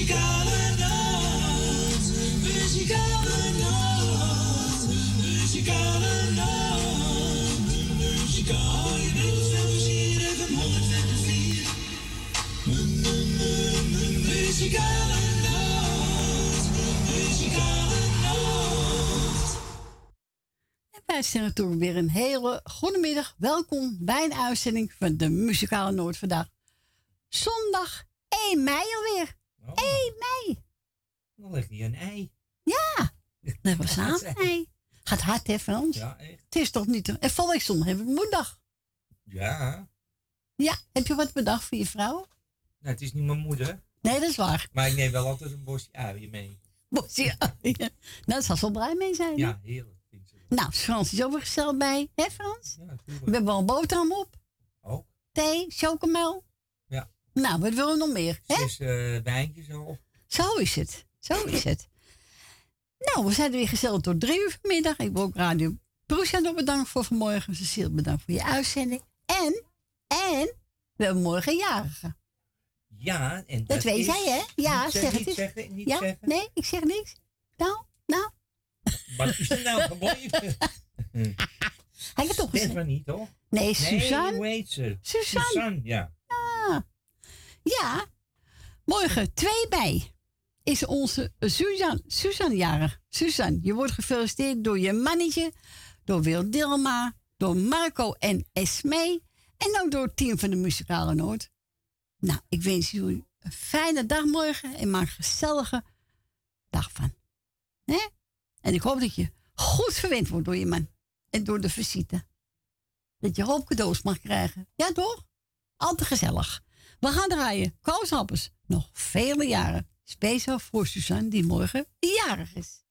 Muzikale nacht, muzikale nacht, muzikale nacht, muzikale Muzikale nacht, muzikale nacht. En wij zeggen toen weer een hele goede middag. Welkom bij een uitzending van de Muzikale Noord vandaag. Zondag 1 mei alweer. Oh, 1 mei. dan ligt hier een ei. Ja, dat was aan ei. Gaat hard hè Frans? Ja, echt. Het is toch niet... En volgende hebben we moederdag. Ja. Ja, heb je wat bedacht voor je vrouw? Nou, het is niet mijn moeder. Nee, dat is waar. Maar ik neem wel altijd een bosje uien mee. Bosje uien. Nou, daar zal ze blij mee zijn. Ja, heerlijk. Nou, Frans is gezellig bij. Hè Frans? Ja, We natuurlijk. hebben al een boterham op. Ook. Thee, chocomel. Nou, wat willen we nog meer? Hè? Zes eh, wijntjes al. Zo is het. Zo is het. Nou, we zijn er weer gezellig tot drie uur vanmiddag. Ik wil ook Radio Proesja nog bedankt voor vanmorgen. Cecile, bedankt voor je uitzending. En, en, we hebben morgen jarige. Ja, en dat, Dat weet is... jij, hè? Ja, niet zeg zeg, het niet eens. zeggen, niet Ja? zeggen. Nee, ik zeg niks. Nou, nou. Wat is er nou gebleven? Hij heeft toch gezegd. Stefan niet, toch? Nee, Nee, Suzanne. hoe heet ze? Suzanne. Suzanne, ja. Ja, morgen 2 mei is onze Suzanne, Suzanne jarig. Suzanne, je wordt gefeliciteerd door je mannetje, door Wil Dilma, door Marco en Esme en ook door het team van de Muzikale Noord. Nou, ik wens jullie een fijne dag morgen en maak een gezellige dag van. En ik hoop dat je goed verwend wordt door je man en door de visite. Dat je hoop cadeaus mag krijgen. Ja, toch? Altijd gezellig. We gaan draaien. Kooshappers. Nog vele jaren. Speciaal voor Suzanne, die morgen jarig is.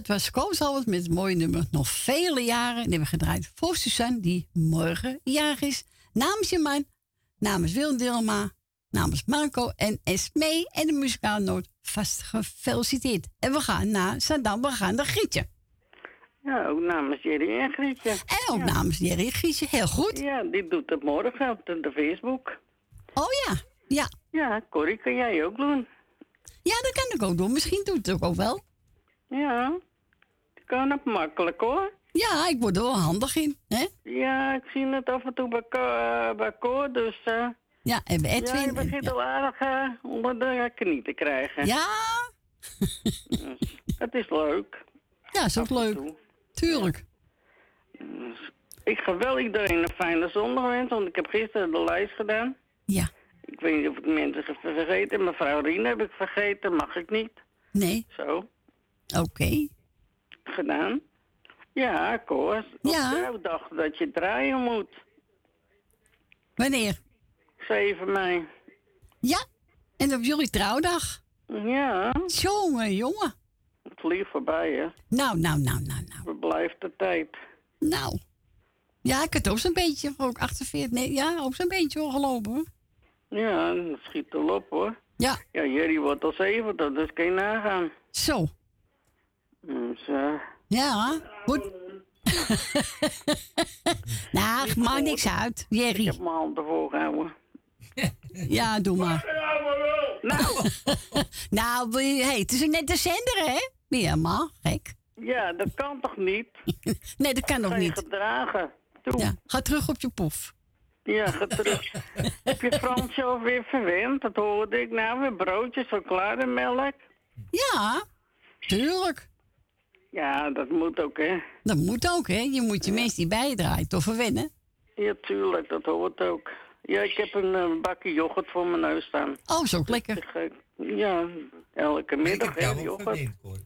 Dat was Koos met het mooie nummer Nog vele jaren. En die hebben we gedraaid voor Suzanne, die morgen jarig is. Namens je man, namens Wil Dilma, namens Marco en Esmee en de muzikale noot vast gefeliciteerd. En we gaan naar Saddam, we gaan naar Grietje. Ja, ook namens Jerry en Grietje. En ook namens Jerry en Grietje, heel goed. Ja, die doet het morgen op de, de Facebook. Oh ja, ja. Ja, Corrie, kan jij ook doen? Ja, dat kan ik ook doen. Misschien doet het ook wel. Ja, kan het makkelijk hoor. Ja, ik word er wel handig in, hè? Ja, ik zie het af en toe bij, eh, bij Cor, dus... eh Ja, en bij ja, Edwin. je en- begint ja. al aardig eh, onder de knie te krijgen. ja, Het is leuk. ja, is ook leuk. toe. Tuurlijk. Ik ga wel iedereen een fijne zondag wensen, want ik heb gisteren de lijst gedaan. Ja, Ik weet niet of ik mensen heb vergeten. Mevrouw Rien heb ik vergeten, mag ik niet. nee, Zo, oké. Gedaan. Ja. Op Ja. trouwdag dat je draaien moet. Wanneer? 7 mei. Ja, en op jullie trouwdag. Ja, Jongen, jongen. het vliegt voorbij, hè. Nou, nou, nou, nou, nou. We blijft de tijd. Nou. Ja, ik had ook zo'n beetje, ook 48, nee, ja, ook zo'n beetje al gelopen, hoor. Ja, dat schiet al op, hoor. Ja, Ja, Jerry wordt al 70, dus kan je nagaan. zo. Dus, eh, Ja, goed. nou, maakt niks uit, ik Jerry. heb mijn hand ervoor gehouden. Ja, doe maar. Nou, Nou, we- hey, het is net een zender, hè? Je helemaal gek? ja, dat kan toch niet? Nee, dat kan nog Ga je niet. gedragen. Toe. Ja, ga terug op je poef. Ja, ga terug. Heb je Frans zelf weer verwend? Dat hoorde ik nou. Weer broodjes, chocolademelk. Ja, tuurlijk. Ja, dat moet ook, hè. Dat moet ook, hè? Je moet je mensen die bijdraaien toch verwennen. Ja, tuurlijk, dat hoort ook. Ja, ik heb een eh, bakje yoghurt voor mijn neus staan. Oh, ook lekker. Ik ga- Ja, elke Ik middag, heb hè, ook yoghurt. verweend, Cor.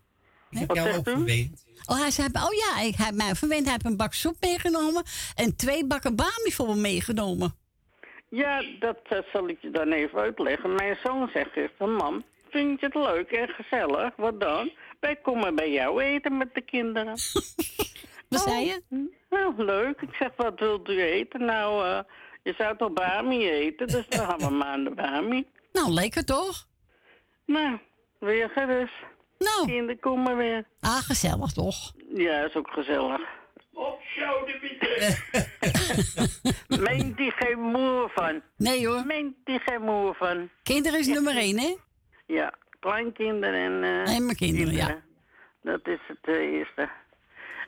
Ik heb jou ook verweend. Oh, hij zei, oh ja, ik heb mij verwend. Hij heeft een bak soep meegenomen en twee bakken bami voor me meegenomen. Ja, dat eh, zal ik je dan even uitleggen. Mijn zoon zegt gisteren, mam, vind je het leuk en gezellig? Wat dan? Wij komen bij jou eten met de kinderen. Wat zei je? Nou, leuk. Ik zeg, wat wilt u eten? Nou, eh, je zou toch bami eten, dus dan gaan we maar aan de bami. Nou, lekker toch? Nou, weer gerust. Nou, Kinderen komen weer. ah, gezellig toch? Ja, is ook gezellig. Op Meent die geen moer van? Nee hoor, Meent die geen moer van? kinderen is nummer één, hè? Ja, kleinkinderen en... eh, En mijn kinderen, ja. Dat is het eh, eerste.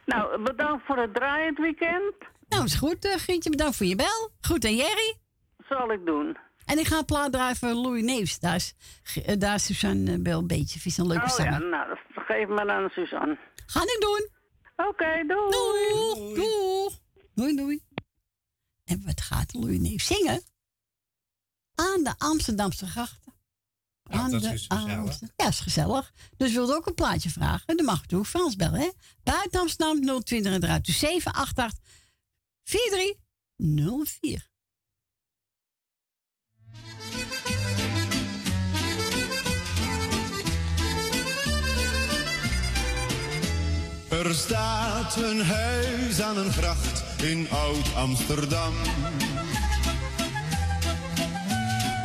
Nou, bedankt voor het draaien het weekend. Nou, is goed, Grietje. Bedankt voor je bel. Goed aan Jerry. Zal ik doen. En ik ga een plaat draaien voor Louis Neefs. Daar is, daar is Suzanne wel een beetje. Vind een leuke Oh ja, nou, dat geef maar aan Suzanne. Ga ik doen. Oké, doei. Doei. Doei. Doei, doei. En wat gaat Louis Neefs zingen? Aan de Amsterdamse grachten. Aan dat de is gezellig. Amster- Ja, is gezellig. Dus wilde ook een plaatje vragen. Dan mag ik ook Frans bellen, hè? Buiten Amsterdam 020 en eruit. Dus 788 4304. Er staat een huis aan een gracht in Oud-Amsterdam.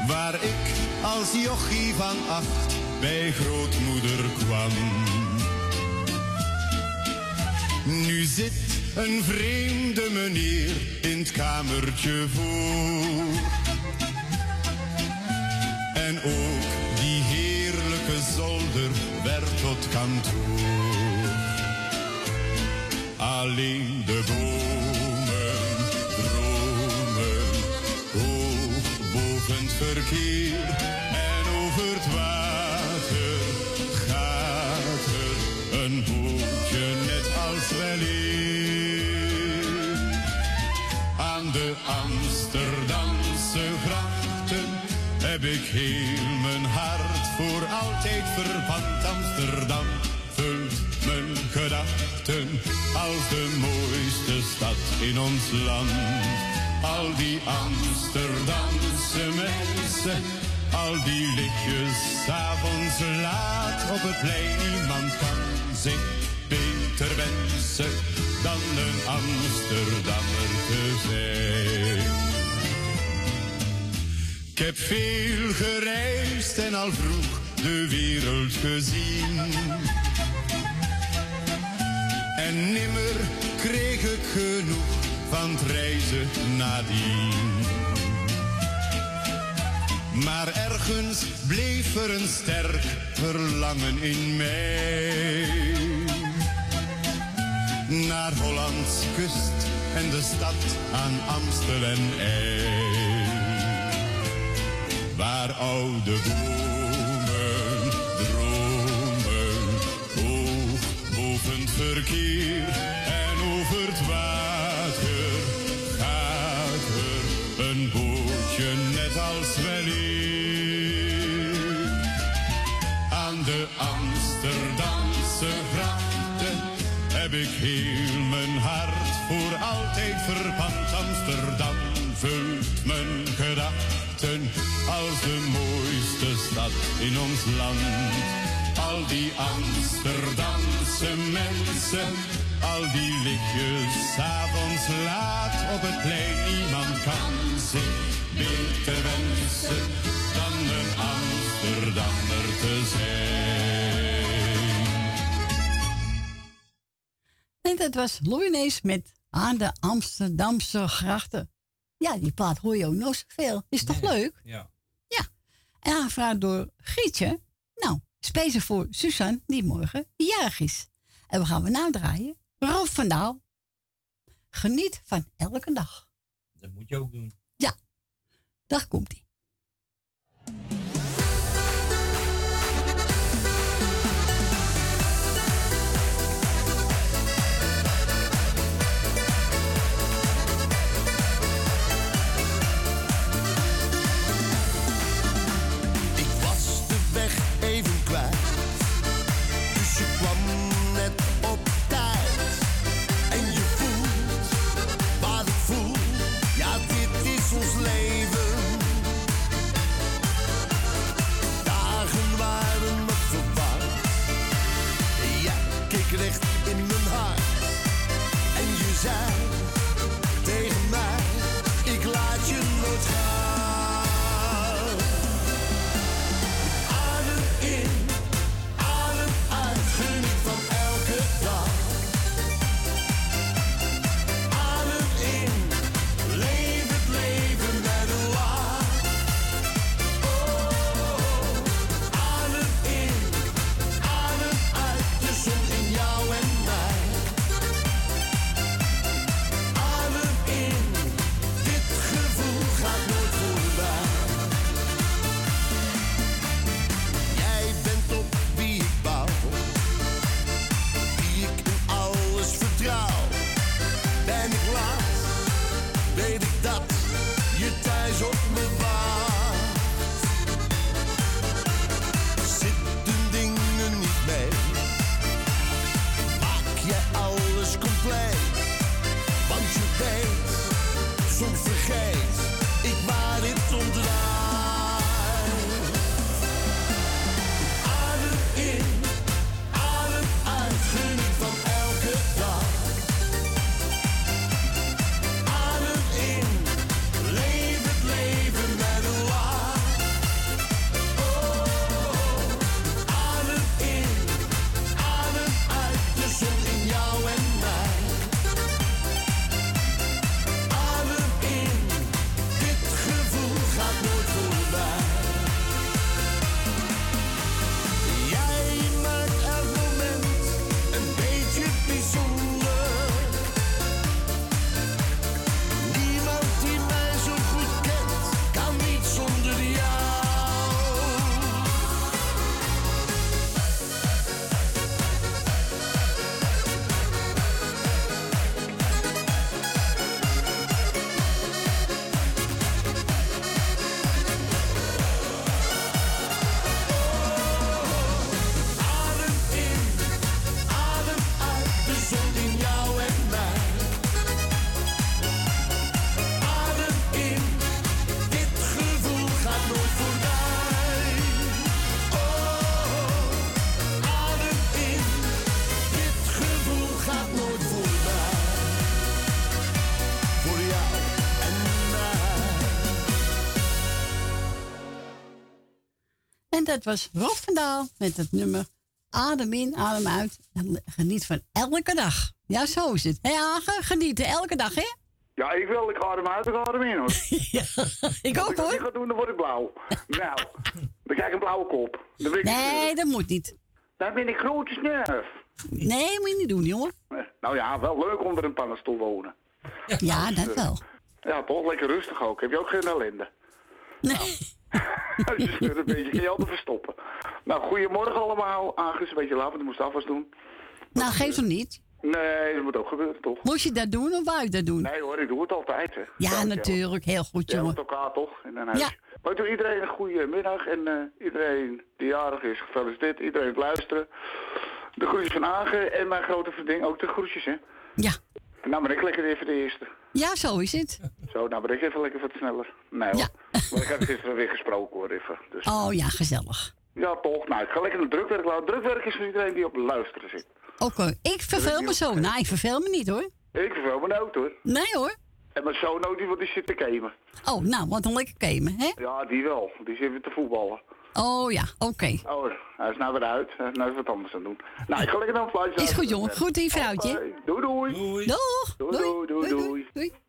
Waar ik als jochie van acht bij grootmoeder kwam. Nu zit een vreemde meneer in het kamertje voor. En ook die heerlijke zolder werd tot kantoor. Alleen de bomen dromen hoog boven het verkeer. Amsterdamse grachten heb ik heel mijn hart voor altijd verpand. Amsterdam vult mijn gedachten als de mooiste stad in ons land. Al die Amsterdamse mensen, al die liedjes 's avonds laat op het plein. Niemand kan zich beter wensen dan een Amsterdammer te zijn. Ik heb veel gereisd en al vroeg de wereld gezien. En nimmer kreeg ik genoeg van het reizen nadien. Maar ergens bleef er een sterk verlangen in mij. Naar Hollands kust en de stad aan Amstel en. Oude bomen in ons land. Al die Amsterdamse mensen, al die lichtjes, avonds laat op het plein. Niemand kan zich beter wensen dan een Amsterdammer te zijn. En dat was Loinees met Aan de Amsterdamse grachten. Ja, die plaat hoor je ook nog zoveel. Is toch leuk? Ja. En aangevraagd door Grietje. Nou, speciaal voor Suzanne, die morgen jarig is. En we gaan we nadraaien. Rolf van Daal. Geniet van elke dag. Dat moet je ook doen. Ja, daar komt weg soms dat was Rob met het nummer Adem in, adem uit. En geniet van elke dag. Ja, zo is het. Hé Agen, genieten elke dag, hè? Ja, ik wil. Ik adem uit, ik adem in, hoor. ja, ik ook Als ik dat hoor. ga doen, dan word ik blauw. nou, dan krijg ik een blauwe kop. Dan ben ik Nee, dat moet niet. Dan ben ik grote snurf. Nee, moet je niet doen, jongen. Nou ja, wel leuk onder een pannenstoel wonen. Ja, dat wel. Ja, toch? Lekker rustig ook. Heb je ook geen ellende? Nee. Als snurft een beetje, kun je altijd verstoppen. Nou, goedemorgen allemaal. Agus, een beetje laat, want ik moest afwas doen. Nou, geef hem niet. Nee, dat moet ook gebeuren, toch? Moest je dat doen of wou je dat doen? Nee hoor, ik doe het altijd, hè. Ja, natuurlijk. Heel goed, Ja, jongen. met elkaar toch? In een huis. Ja. Maar ik doe iedereen een goede middag en eh, iedereen die jarig is, gefeliciteerd. Iedereen het luisteren. De groetjes van Agen en mijn grote vriendin ook de groetjes, hè. Ja. Nou, ben ik lekker even de eerste. Ja, zo is het. Zo, nou ben ik even lekker wat sneller. Nee hoor. Ja. Maar ik heb gisteren weer gesproken hoor, even. Dus, Oh ja, gezellig. Ja, toch. Nou, ik ga lekker naar drukwerk laten. Drukwerk is voor iedereen die op luisteren zit. Oké, ik verveel me zo. Nou, ik verveel me niet hoor. Ik verveel me nou hoor. Nee hoor. En mijn zoon ook, die, die zit te gamen. Oh, nou, wat een lekker gamen, hè? Ja, die wel. Die zit weer te voetballen. Oh ja, oké. Oh, hij is nou weer uit. Hij is nou even wat anders aan doen. Nou, ik ga lekker naar een. Is goed, jongen. Goed, die vrouwtje. Doei, doei. Doei. Doeg. Doei, doei, doei, doei. doei. Ben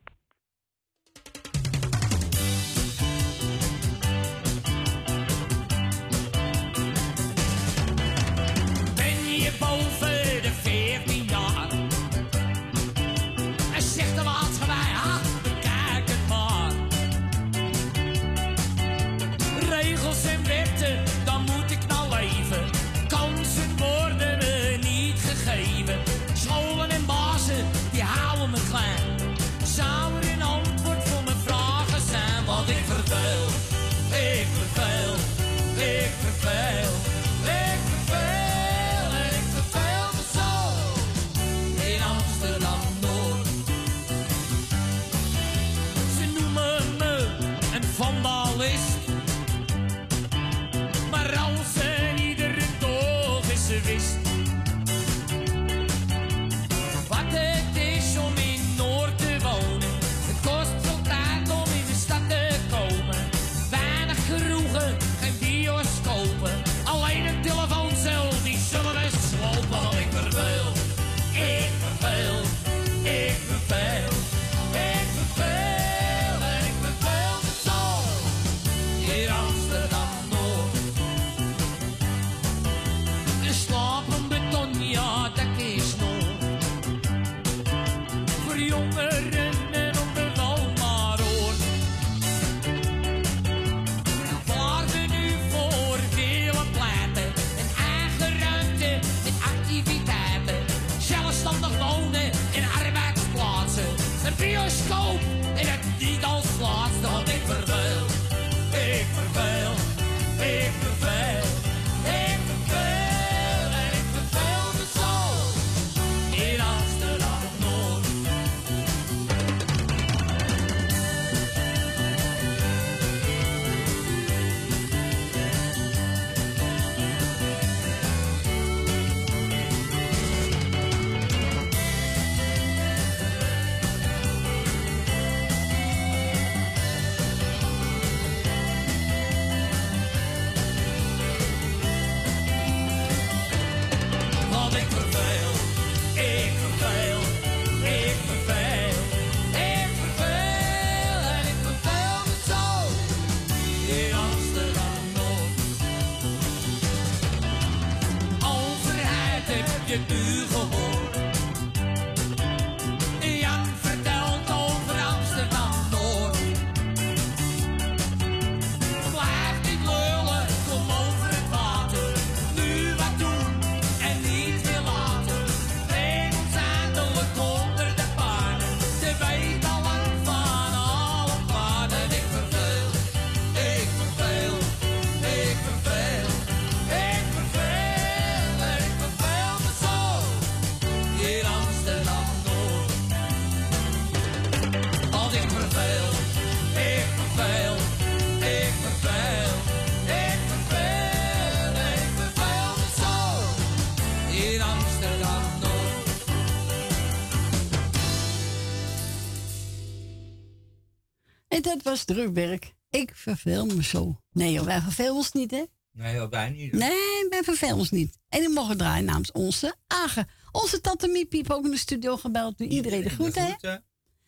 En dat was drukwerk. Ik verveel me zo. Nee, joh, wij vervelen ons niet, hè? Nee, dat wij niet. Nee, bij verveel ons niet. En die mogen draaien namens onze Agen. Onze tante Miep heeft ook in de studio gebeld. Doe iedereen de groeten, hè?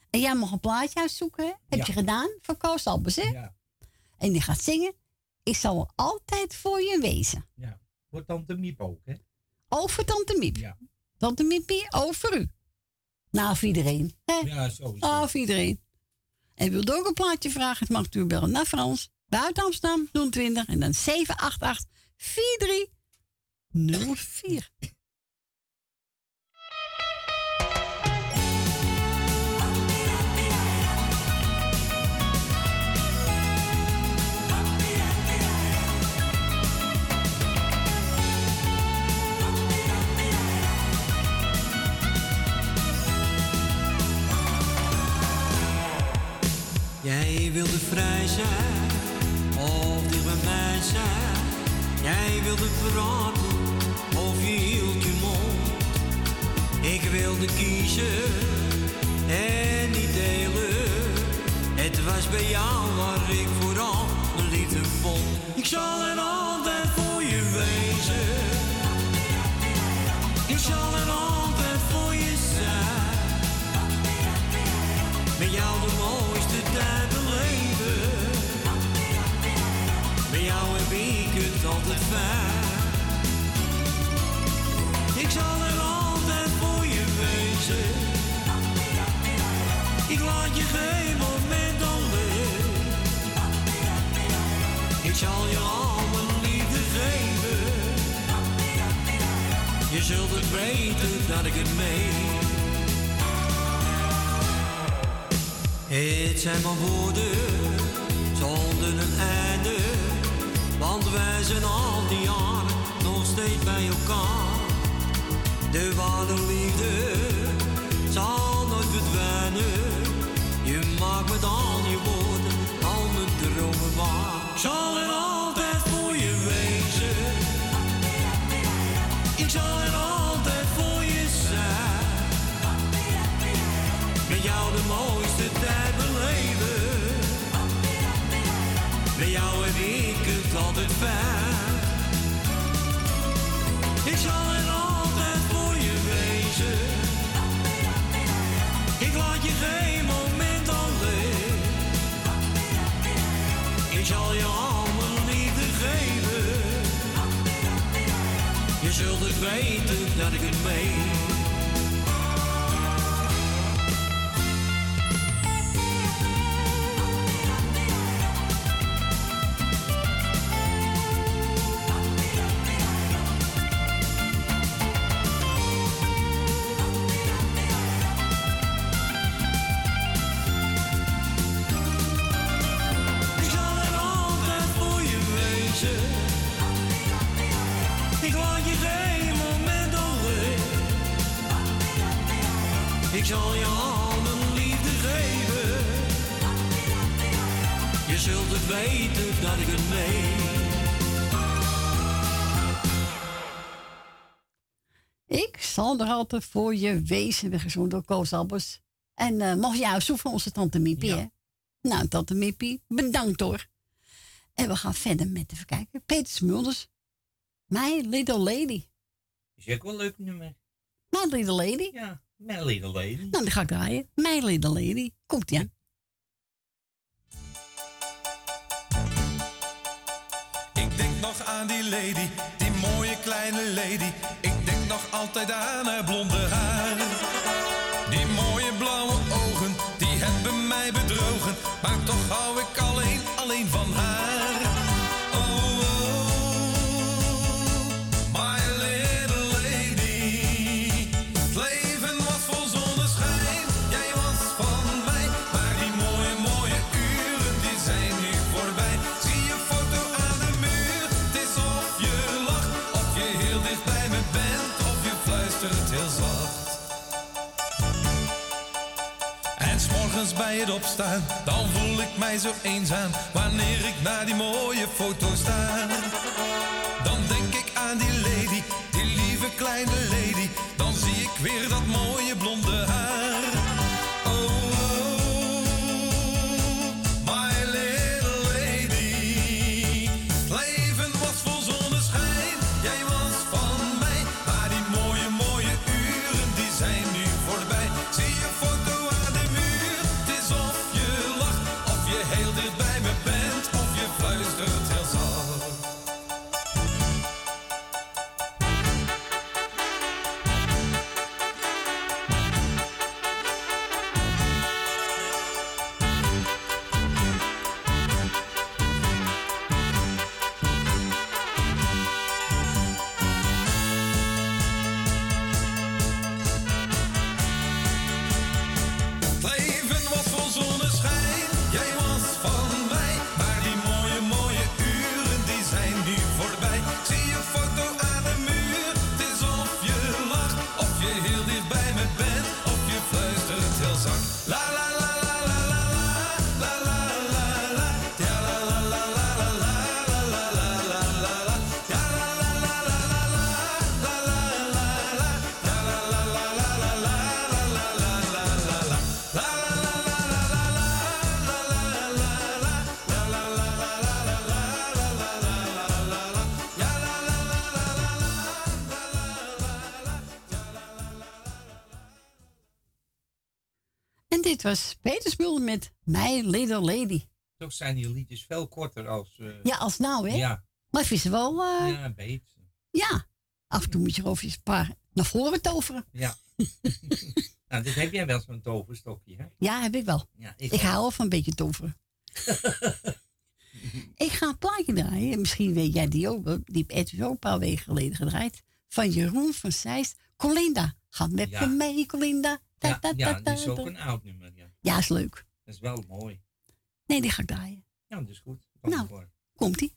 En jij mag een plaatje uitzoeken, hè? Heb je gedaan voor Koos Albers, hè? Ja, En die gaat zingen. Ik zal altijd voor je wezen. ja. Voor tante Miep ook, hè? Over tante Miep. Ja. Tante Miepie, over u. Nou, voor iedereen. Hè? Ja, sowieso. Voor iedereen. En wilt ook een plaatje vragen? Het mag natuurlijk bellen naar Frans. Buiten Amsterdam, 020 en dan 788 4304. Jij wilde vrij zijn, of dicht bij mij zijn. Jij wilde praten, of je hield je mond. Ik wilde kiezen en niet delen. Het was bij jou waar ik vooral de liefde vond. Ik zal er altijd zult het weten dat ik het meen. Het zijn maar woorden zonder een einde. Want wij zijn al die jaren nog steeds bij elkaar. De ware liefde zal nooit verdwijnen. Je maakt met al je woorden al mijn dromen waar. Zal er altijd voor je wezen. Ik zal er je al mijn liefde geven. Je zult het weten dat ik het meen. Voor je wezen, weer gezongen door Koos Albers. En eh mocht jij zoeken van onze tante Miepie, Ja. hè? Nou, tante Miepie, bedankt hoor. En we gaan verder met even kijken. Peter Smulders. My Little Lady. Is ook wel een leuk nummer. My Little Lady. Ja, mijn little lady. Nou, die ga ik draaien. My Little Lady. Komt aan. Ik denk nog aan die lady, kleine lady. Ik denk nog altijd aan haar blonde haar. Die mooie blauwe ogen, die hebben mij bedrogen. Maar toch hou ik alleen, alleen van haar. Bij het opstaan, dan voel ik mij zo eenzaam. Wanneer ik naar die mooie foto sta. Was Peter Smulder met My Little Lady. Toch zijn die liedjes veel korter als... eh, Ja, als nou, hè? Ja, Maar ik vind ze wel, eh, ja. ja, beter. Af en toe moet je er even een paar naar voren toveren. Ja. nou, dit heb jij wel zo'n toverstokje, hè? Ja, heb ik wel. Ja, Ik hou wel van een beetje toveren. ik ga een plaatje draaien. Misschien weet jij die ook. Die heb Edwin ook een paar weken geleden gedraaid. Van Jeroen van Zeist. Colinda. Ga met Ja. me mee, Colinda. Ta, Ja, ta, ja, dat is ook een oud nummer, ja. Is leuk. Dat is wel mooi. Nee, die ga ik draaien. Ja, dat is goed. Kom Nou. voor. Komt-ie.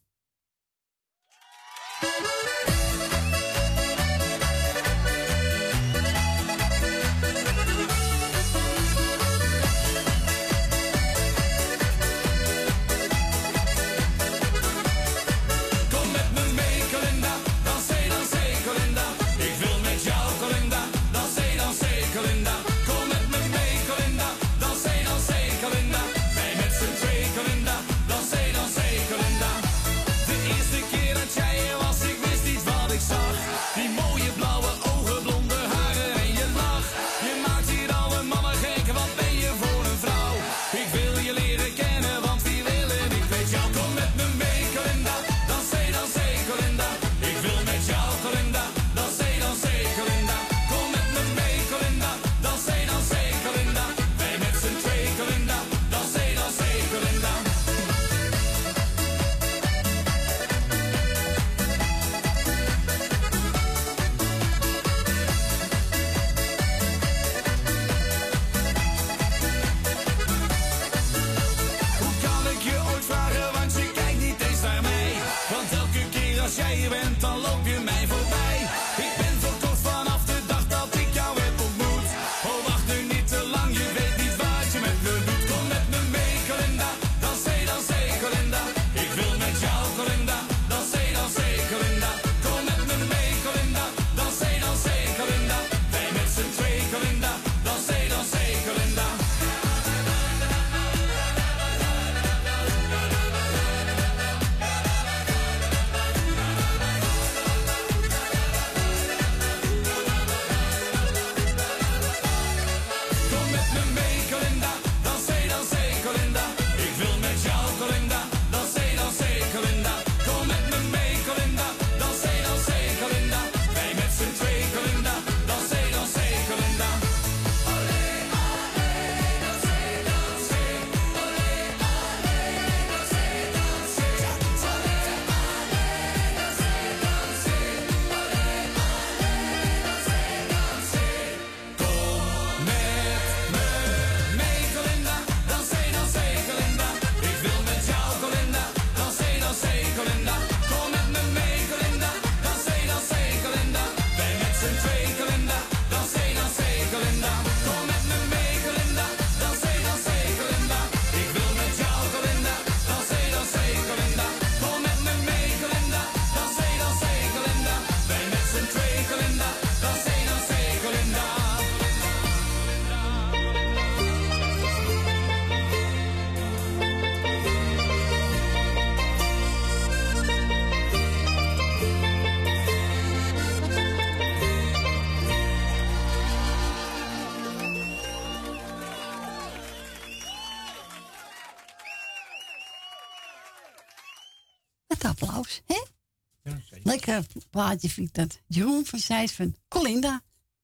Zeker. Lekker plaatje vind ik dat. Jeroen van Zijs van Colinda.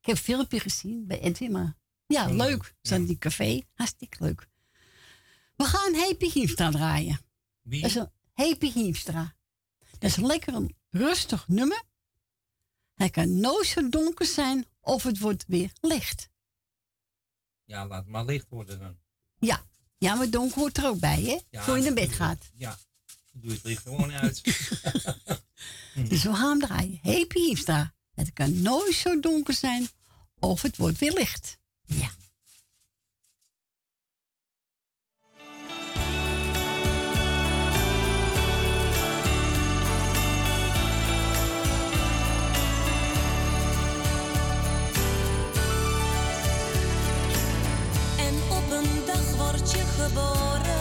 Ik heb een filmpje gezien bij Edwin, maar ja, leuk. Zat in die café, hartstikke leuk. We gaan Happy Hiemstra draaien. Wie? Dat is een Happy Hiemstra. Dat is een lekker een rustig nummer. Hij kan nooit zo donker zijn of het wordt weer licht. Ja, laat maar licht worden dan. Ja, ja maar donker hoort er ook bij, hè? Ja, Voor je naar bed gaat. Ja, dan doe je het licht gewoon uit. Dus we gaan draaien. Happy. Het kan nooit zo donker zijn of het wordt weer licht. Ja. En op een dag word je geboren,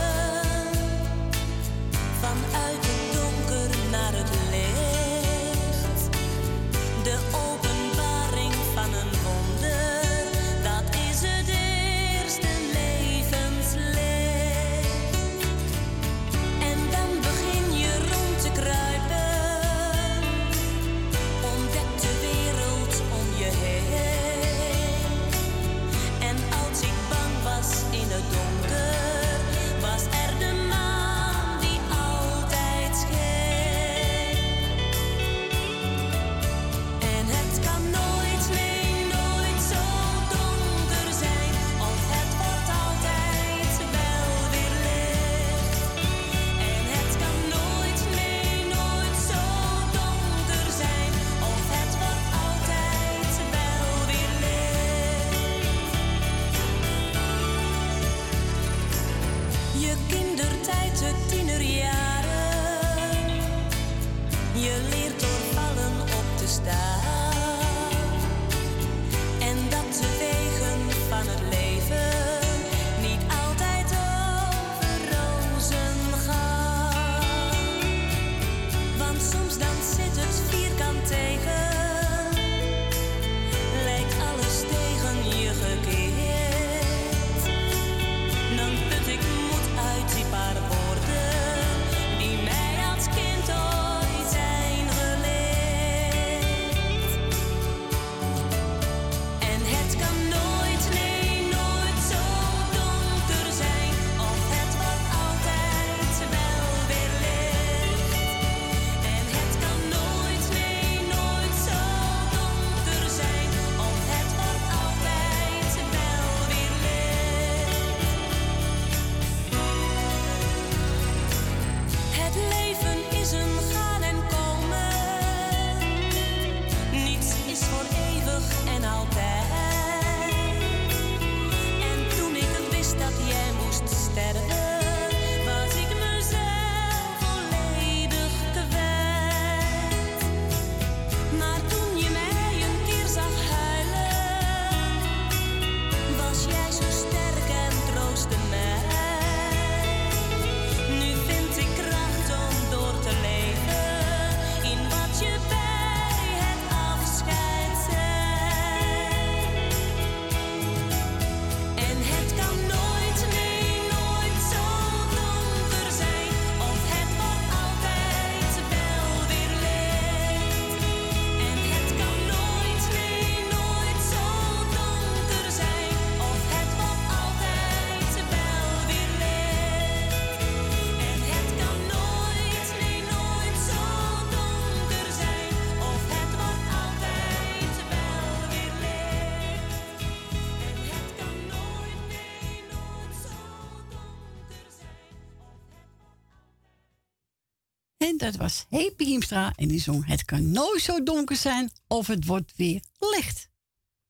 Het was Hepi Hiemstra en die zong Het kan nooit zo donker zijn of het wordt weer licht.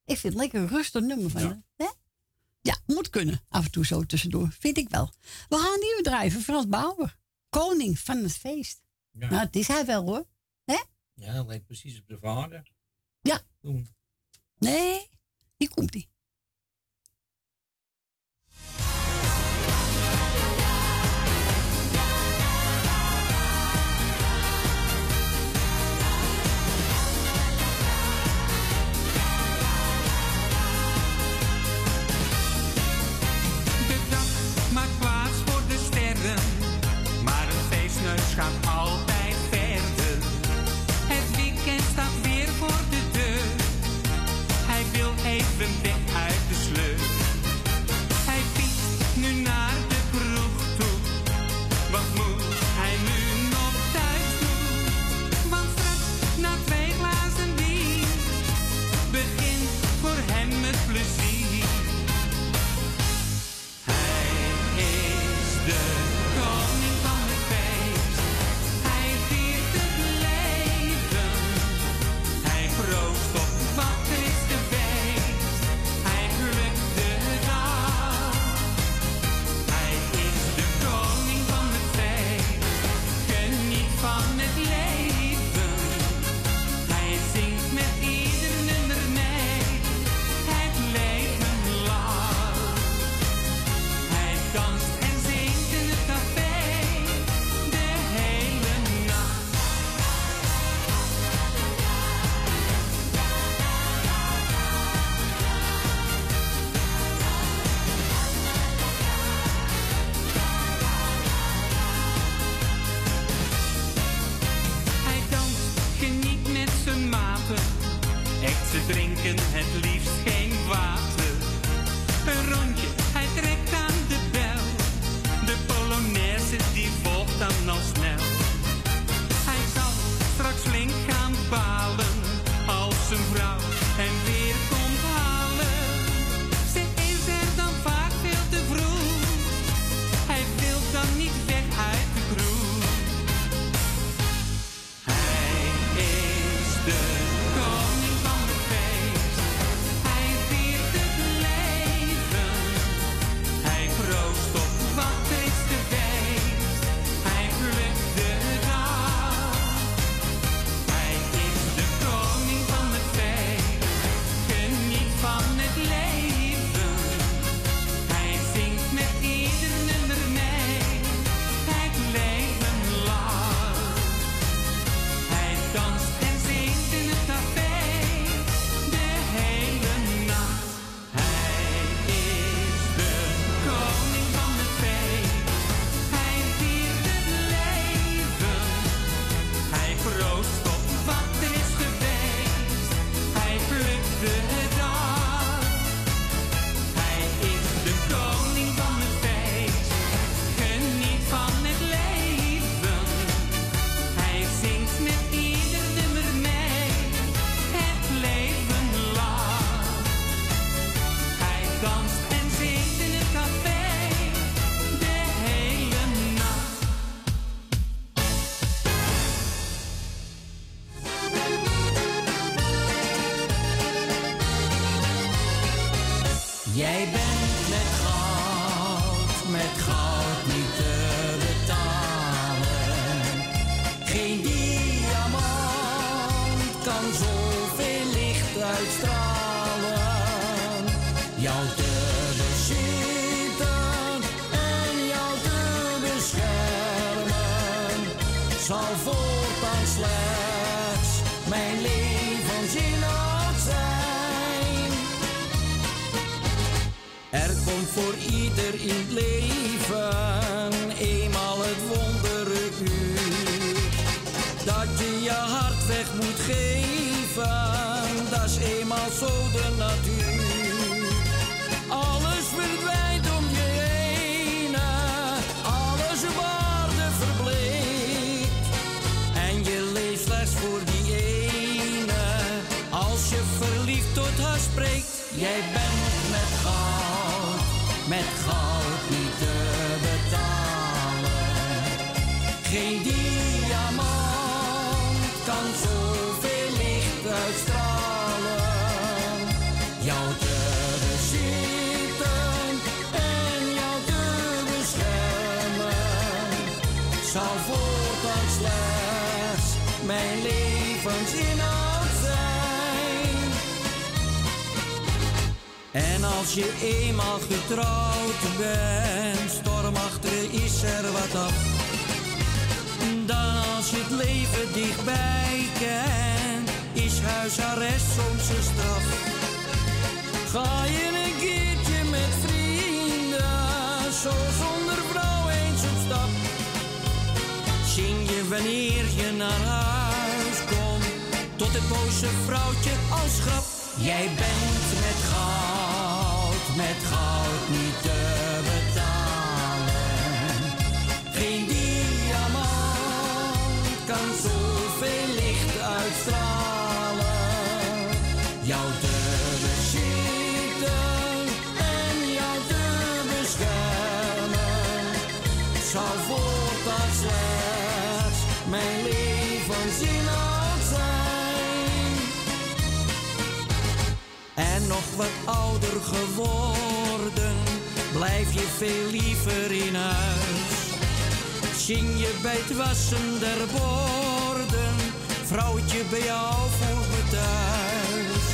Ik vind het lekker een rustig nummer van ja. hè? Ja, moet kunnen. Af en toe zo tussendoor, vind ik wel. We gaan nieuwe drijven, Frans Bauer. Koning van het feest. Ja. Nou, het is hij wel hoor. hè? Ja, hij lijkt precies op de vader. Ja. Nee, hier komt hij. Als je eenmaal getrouwd bent, stormachtig is er wat af. Dan als je het leven dichtbij kent, is huisarrest soms een straf. Ga je een keertje met vrienden, zo zonder vrouw eens op stap. Zing je wanneer je naar huis komt, tot het boze vrouwtje als grap. Jij bent met goud, met goud niet wat ouder geworden, blijf je veel liever in huis. Zing je bij het wassen der borden, vrouwtje bij jou voor me thuis.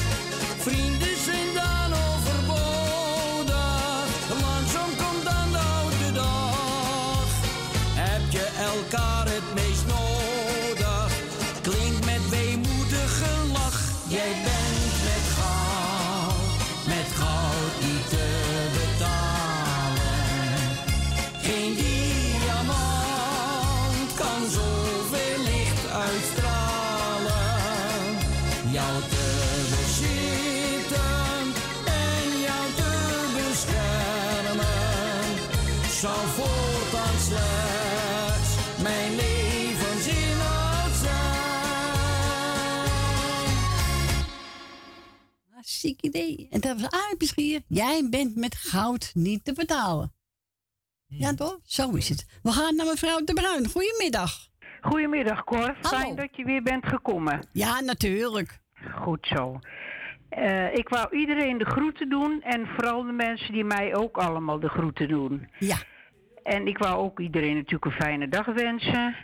Vrienden zijn dan overbodig, langzaam komt dan de oude dag. Heb je elkaar het meest nodig, klinkt met weemoedige lach. Jij bent Zal voortaan slechts mijn levensinhoud zijn. Hartstikke idee. En dat was hier. Jij bent met goud niet te betalen. Ja, toch? Zo is het. We gaan naar mevrouw De Bruin. Goedemiddag. Goedemiddag, Cor. Fijn dat je weer bent gekomen. Ja, natuurlijk. Goed zo. Eh, ik wou iedereen de groeten doen en vooral de mensen die mij ook allemaal de groeten doen. Ja. En ik wou ook iedereen natuurlijk een fijne dag wensen.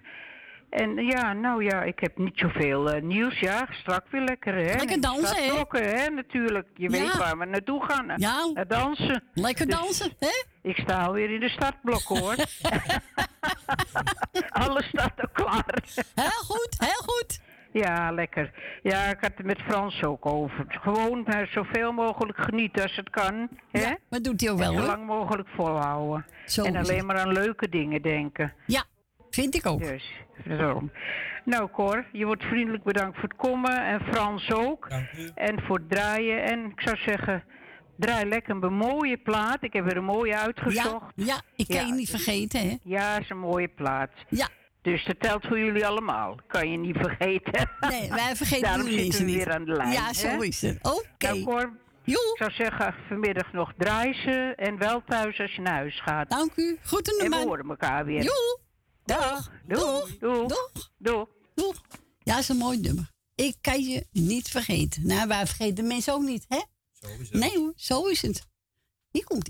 En ja, nou ja, ik heb niet zoveel eh, nieuws. Ja, strak weer lekker, hè? Lekker dansen, hè? Startblokken, hè? Natuurlijk. Je Ja. weet waar we naartoe gaan. Ja. Naar dansen. Lekker Dus dansen, hè? Ik sta alweer in de startblokken, hoor. Alles staat al klaar. Heel goed, heel goed. Ja, lekker. Ja, ik had het met Frans ook over. Gewoon eh, zoveel mogelijk genieten als het kan. Hè? Ja, dat doet hij ook wel, En zo lang mogelijk volhouden. Zo en alleen het. maar aan leuke dingen denken. Ja, vind ik ook. Dus, daarom. Nou, Cor, je wordt vriendelijk bedankt voor het komen. En Frans ook. En voor het draaien. En ik zou zeggen, draai lekker een mooie plaat. Ik heb er een mooie uitgezocht. Ja, ja ik kan je niet vergeten, hè? Ja, is een mooie plaat. Ja. Dus dat telt voor jullie allemaal. Kan je niet vergeten. Nee, wij vergeten Daarom jullie zitten we niet. weer aan de lijn. Ja, zo hè? is het. Oké. Nou, Cor, ik zou zeggen, vanmiddag nog draaien en wel thuis als je naar huis gaat. Dank u. Goed En we horen elkaar weer. Joe. Dag. Doeg. Doeg. Doeg. Doeg. Doeg. Ja, dat is een mooi nummer. Ik kan je niet vergeten. Nou, wij vergeten mensen ook niet, hè? Sowieso. Nee hoor, zo is het. Hier komt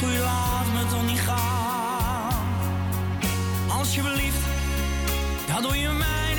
Doe je laat me toch niet gaan. Alsjeblieft, dat doe je mij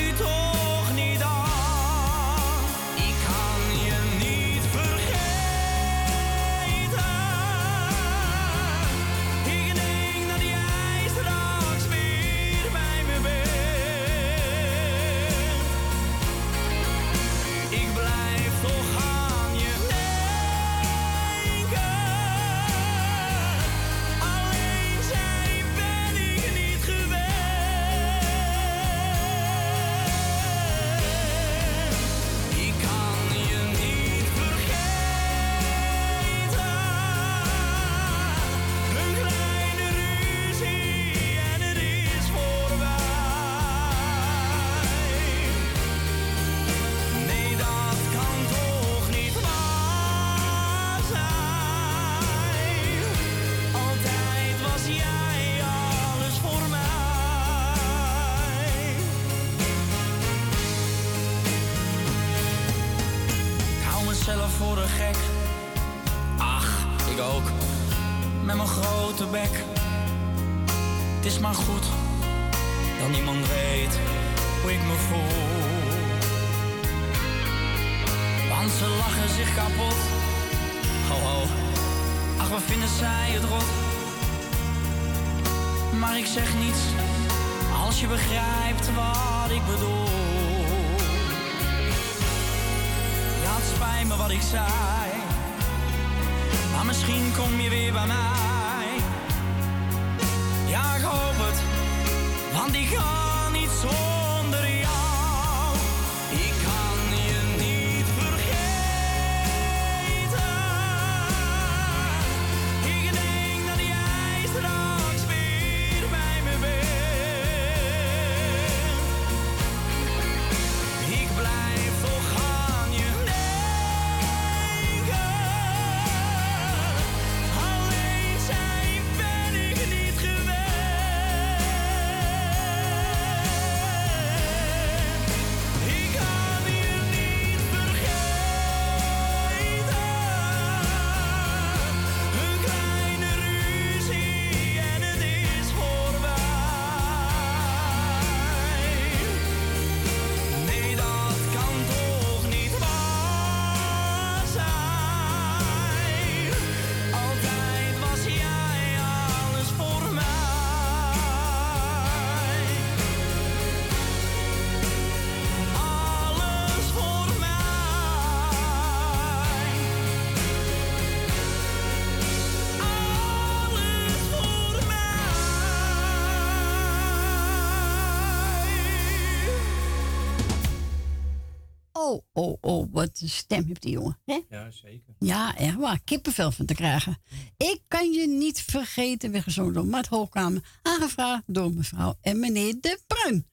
wat een stem heeft die jongen. Hè? Ja, zeker. Ja, echt waar. Kippenvel van te krijgen. Ik kan je niet vergeten, weggezongen door Mart Hoogkamer. Aangevraagd door mevrouw en meneer De Bruin.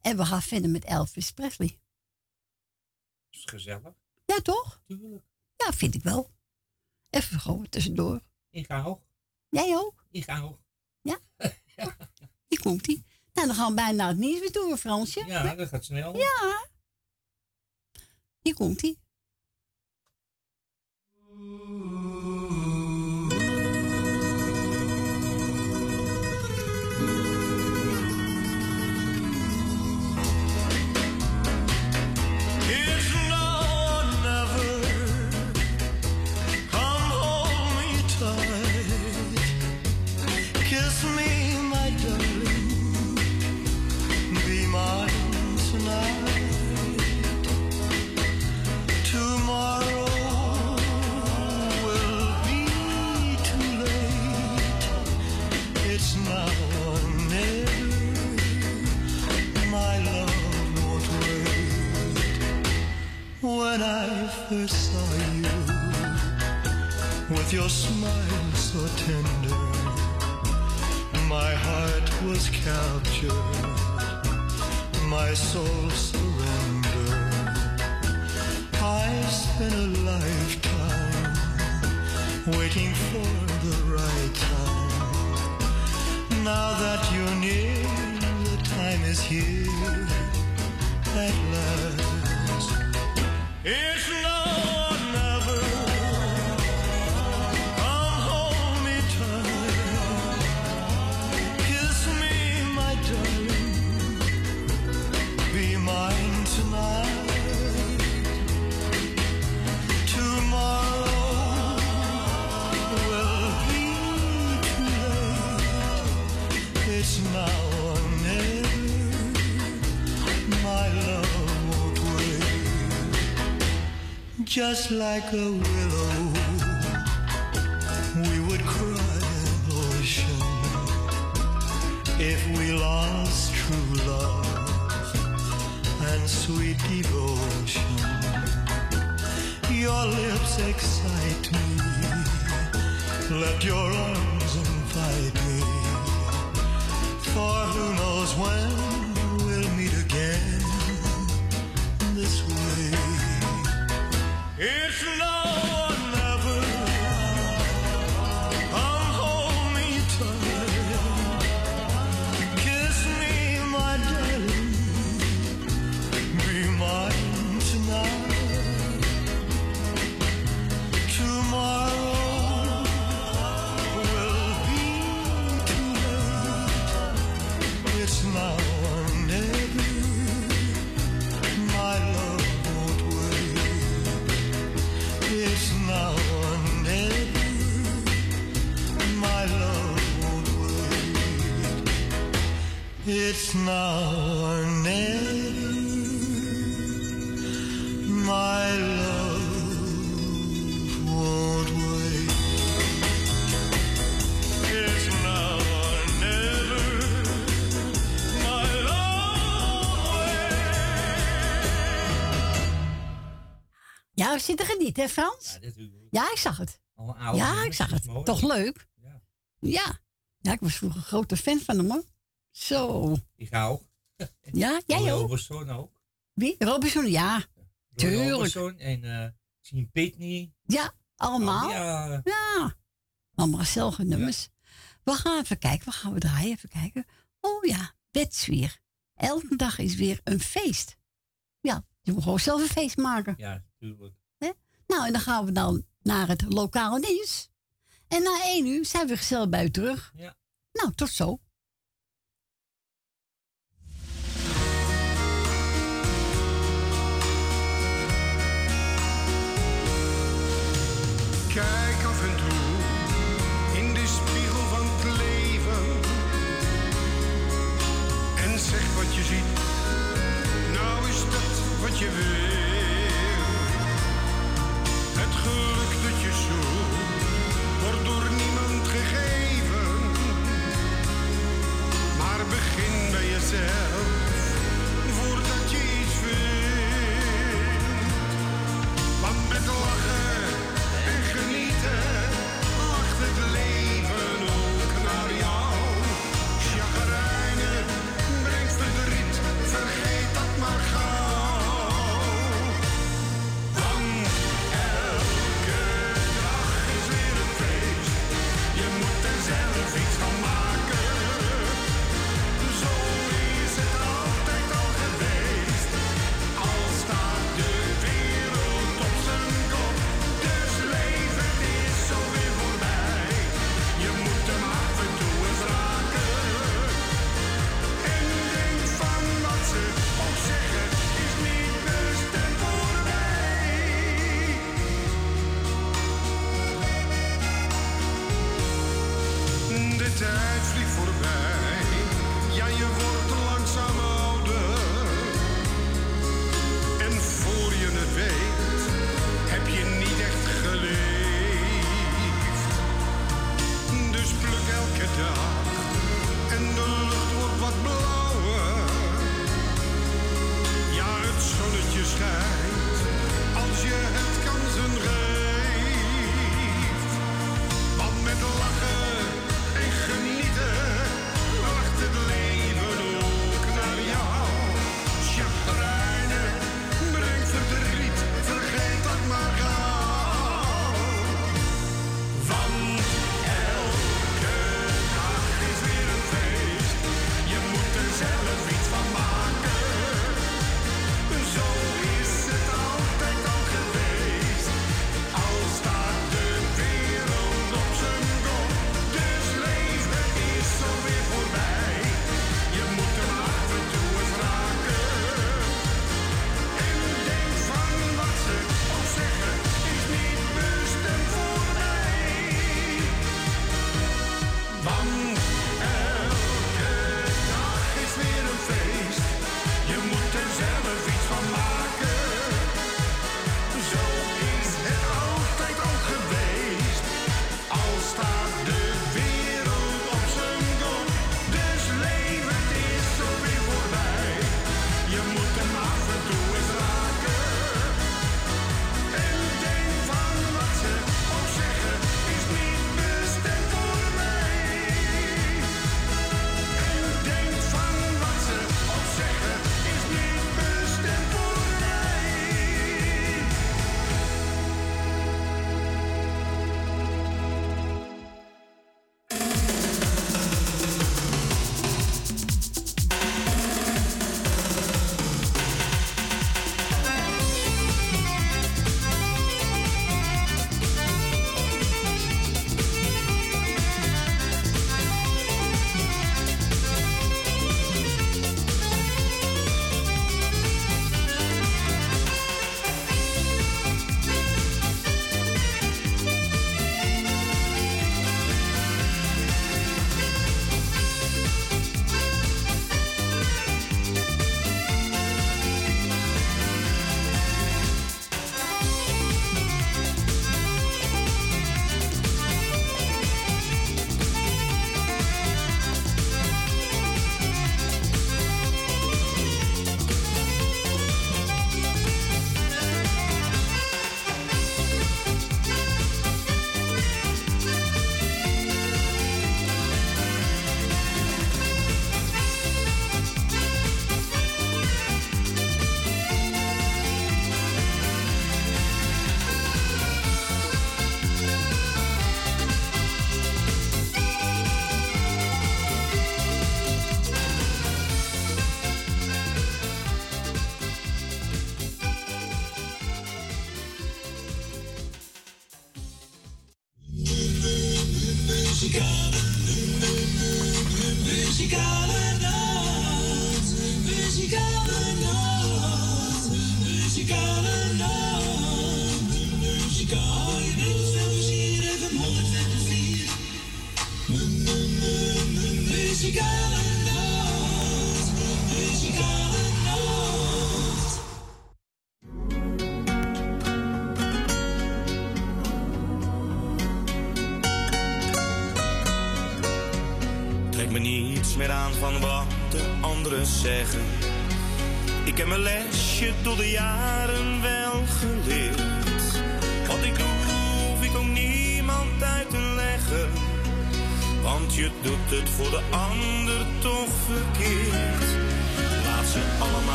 En we gaan verder met Elvis Presley. Is gezellig. Ja, toch? Tuurlijk. Ja, vind ik wel. Even gewoon tussendoor. Ik ga hoog. Jij ook? Ik ga hoog. Ja? Hier komt ie. Nou, dan gaan we bijna naar het nieuws weer toe, Fransje. Ja, dat gaat snel. Ja. Hier komt just like a zit er genieten, hè Frans? Ja, ik zag het. Ja, ik zag het. Toch leuk? Ja. ja. ik was vroeger een grote fan van hem, man. Zo. Ik ook. Ja, jij ook? Robertson ook. Wie? Robinson, ja. Tuurlijk. Robinson en eh, Jean Pitney. Ja, allemaal. Oh, ja. Allemaal gezellige nummers. We gaan even kijken. We gaan we draaien. Even kijken. Oh ja, wetsweer. Elke dag is weer een feest. Ja, je moet gewoon zelf een feest maken. Ja, tuurlijk. Nou, en dan gaan we dan naar het lokale nieuws. En na één uur zijn we gezellig bij u terug. Ja. Nou, tot zo. dark and alone.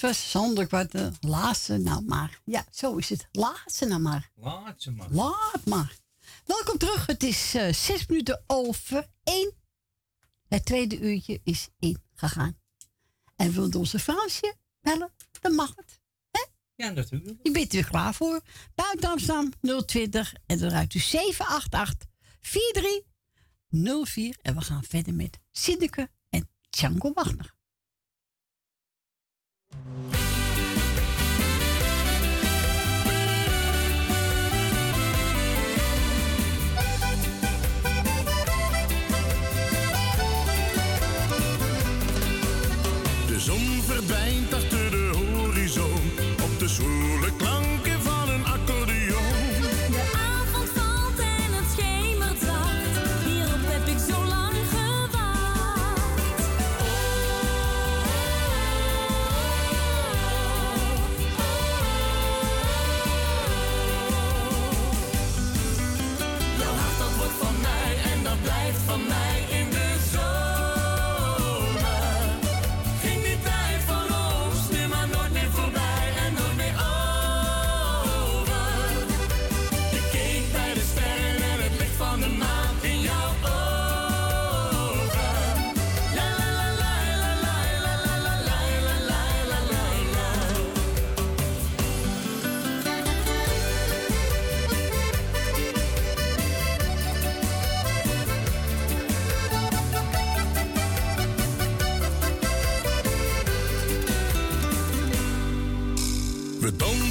dat was zonder kwart. Laatste ze nou maar. Ja, zo is het. Laatste ze nou maar. Laat maar. Laat maar. Welkom terug. Het is uh, zes minuten over één. Het tweede uurtje is ingegaan. En wil onze fransje bellen? Dan mag het. Ja, natuurlijk. Je bent er klaar voor. Buiten Amsterdam 020 en dan ruikt u 788 4304. En we gaan verder met Siddeke en Django Wagner. De zon verdwijnt achter de horizon. Op de zwoele Bretton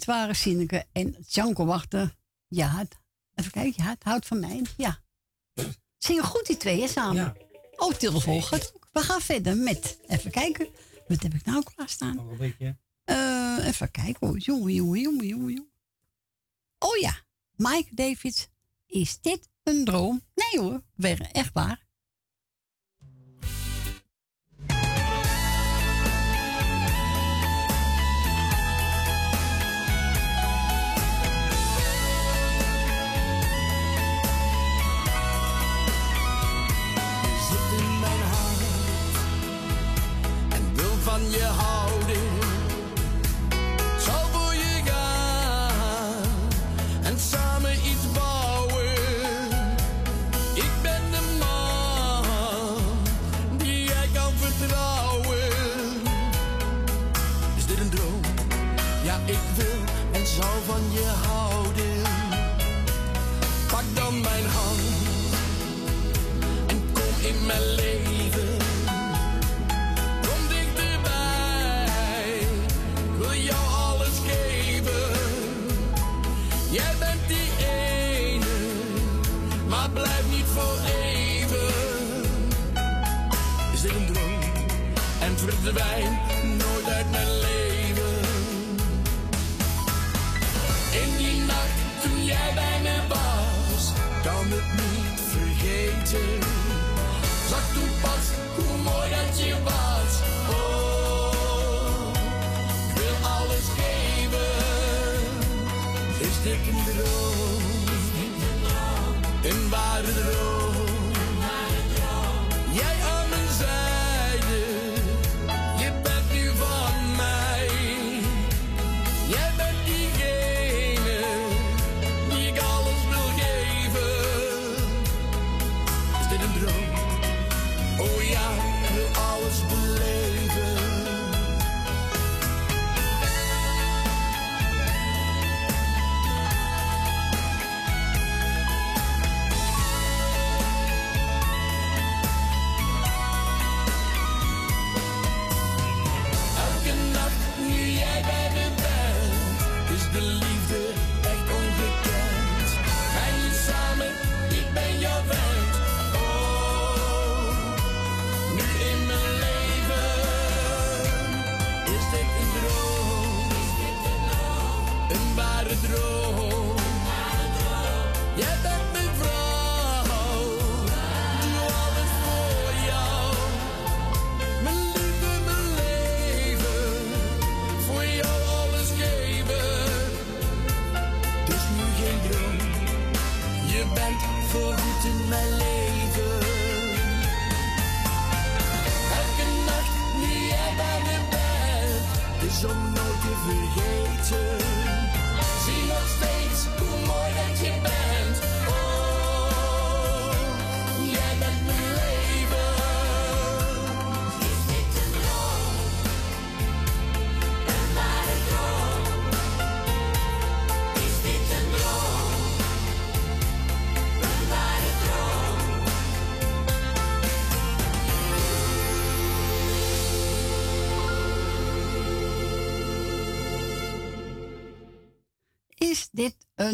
dit waren en Janko Wachten. Eh, ja, het, even kijken. Ja, het houdt van mij. Ja. Zingen goed die twee, hè, samen? Ja. Oh, til. We gaan verder met... Even kijken. Wat heb ik nou klaarstaan? Nog een beetje. Eh, even kijken. Oh, jongen, jongen, jongen, jongen. Oh ja. Mike Davids. Is dit een droom? Nee hoor. Echt waar.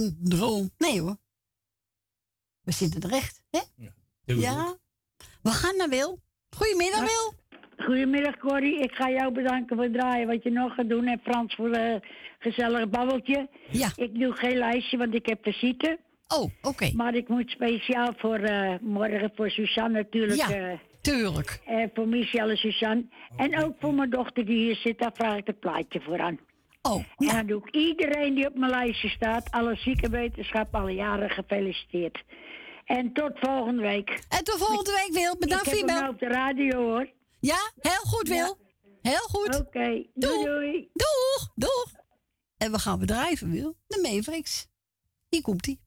Een droom? Nee hoor. We zitten terecht, hè? Ja. We gaan naar Wil. Goedemiddag, Wil. Goedemiddag Corrie, ik ga jou bedanken voor het draaien wat je nog gaat doen. En Frans voor het gezellige babbeltje. Ja. Ik doe geen lijstje, want ik heb visite. Oh, oké. Maar ik moet speciaal voor eh, morgen voor Suzanne natuurlijk. Ja, eh, tuurlijk. En voor Michelle en Suzanne. En ook voor mijn dochter die hier zit, daar vraag ik het plaatje voor aan. Oh, En dan doe ik iedereen die op mijn lijstje staat, alle ziekenwetenschap, alle jaren gefeliciteerd. En tot volgende week. En tot volgende week, Wil. Bedankt ik voor je bel. op de radio hoor. Ja, heel goed, Wil. Heel goed. Oké, doei, doei. Doeg, doeg. En we gaan bedrijven, Wil. De Mavericks. Hier komt-ie.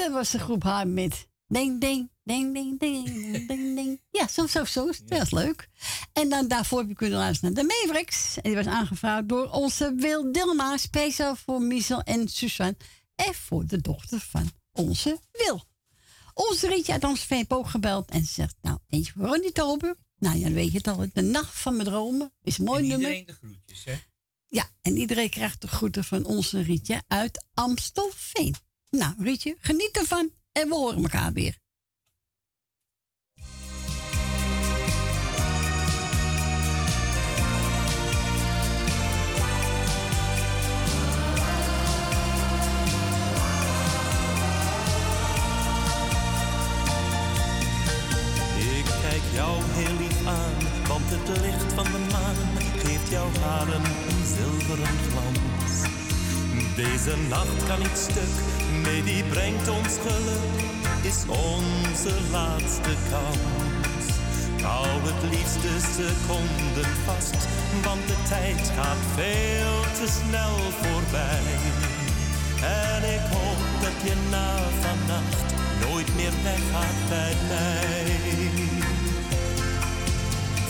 Dat was de groep haar met ding, ding, ding, ding, ding, ding, ding. Ja, zo, zo, zo. Dat was leuk. En dan daarvoor heb je kunnen luisteren naar de Mavericks. En die was aangevraagd door onze Wil Dilma. Speciaal voor Michel en Suzanne. En voor de dochter van onze Wil. Onze Rietje uit ook gebeld. En ze zegt, nou, eentje voor Ronnie Tober. Nou ja, dan weet je het al. De Nacht van mijn Dromen is een mooi En nummer. iedereen de groetjes, hè? Ja, en iedereen krijgt de groeten van onze Rietje uit Amstelveen. Nou, Rietje, geniet ervan en we horen elkaar weer. Ik kijk jou heel lief aan, want het licht van de maan geeft jouw haren een zilveren glans. Deze nacht kan niet stuk, nee die brengt ons geluk, is onze laatste kans. Hou het liefste seconden vast, want de tijd gaat veel te snel voorbij. En ik hoop dat je na vannacht nooit meer weggaat bij mij.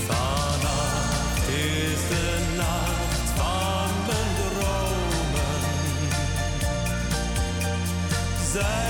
Vannacht Zijn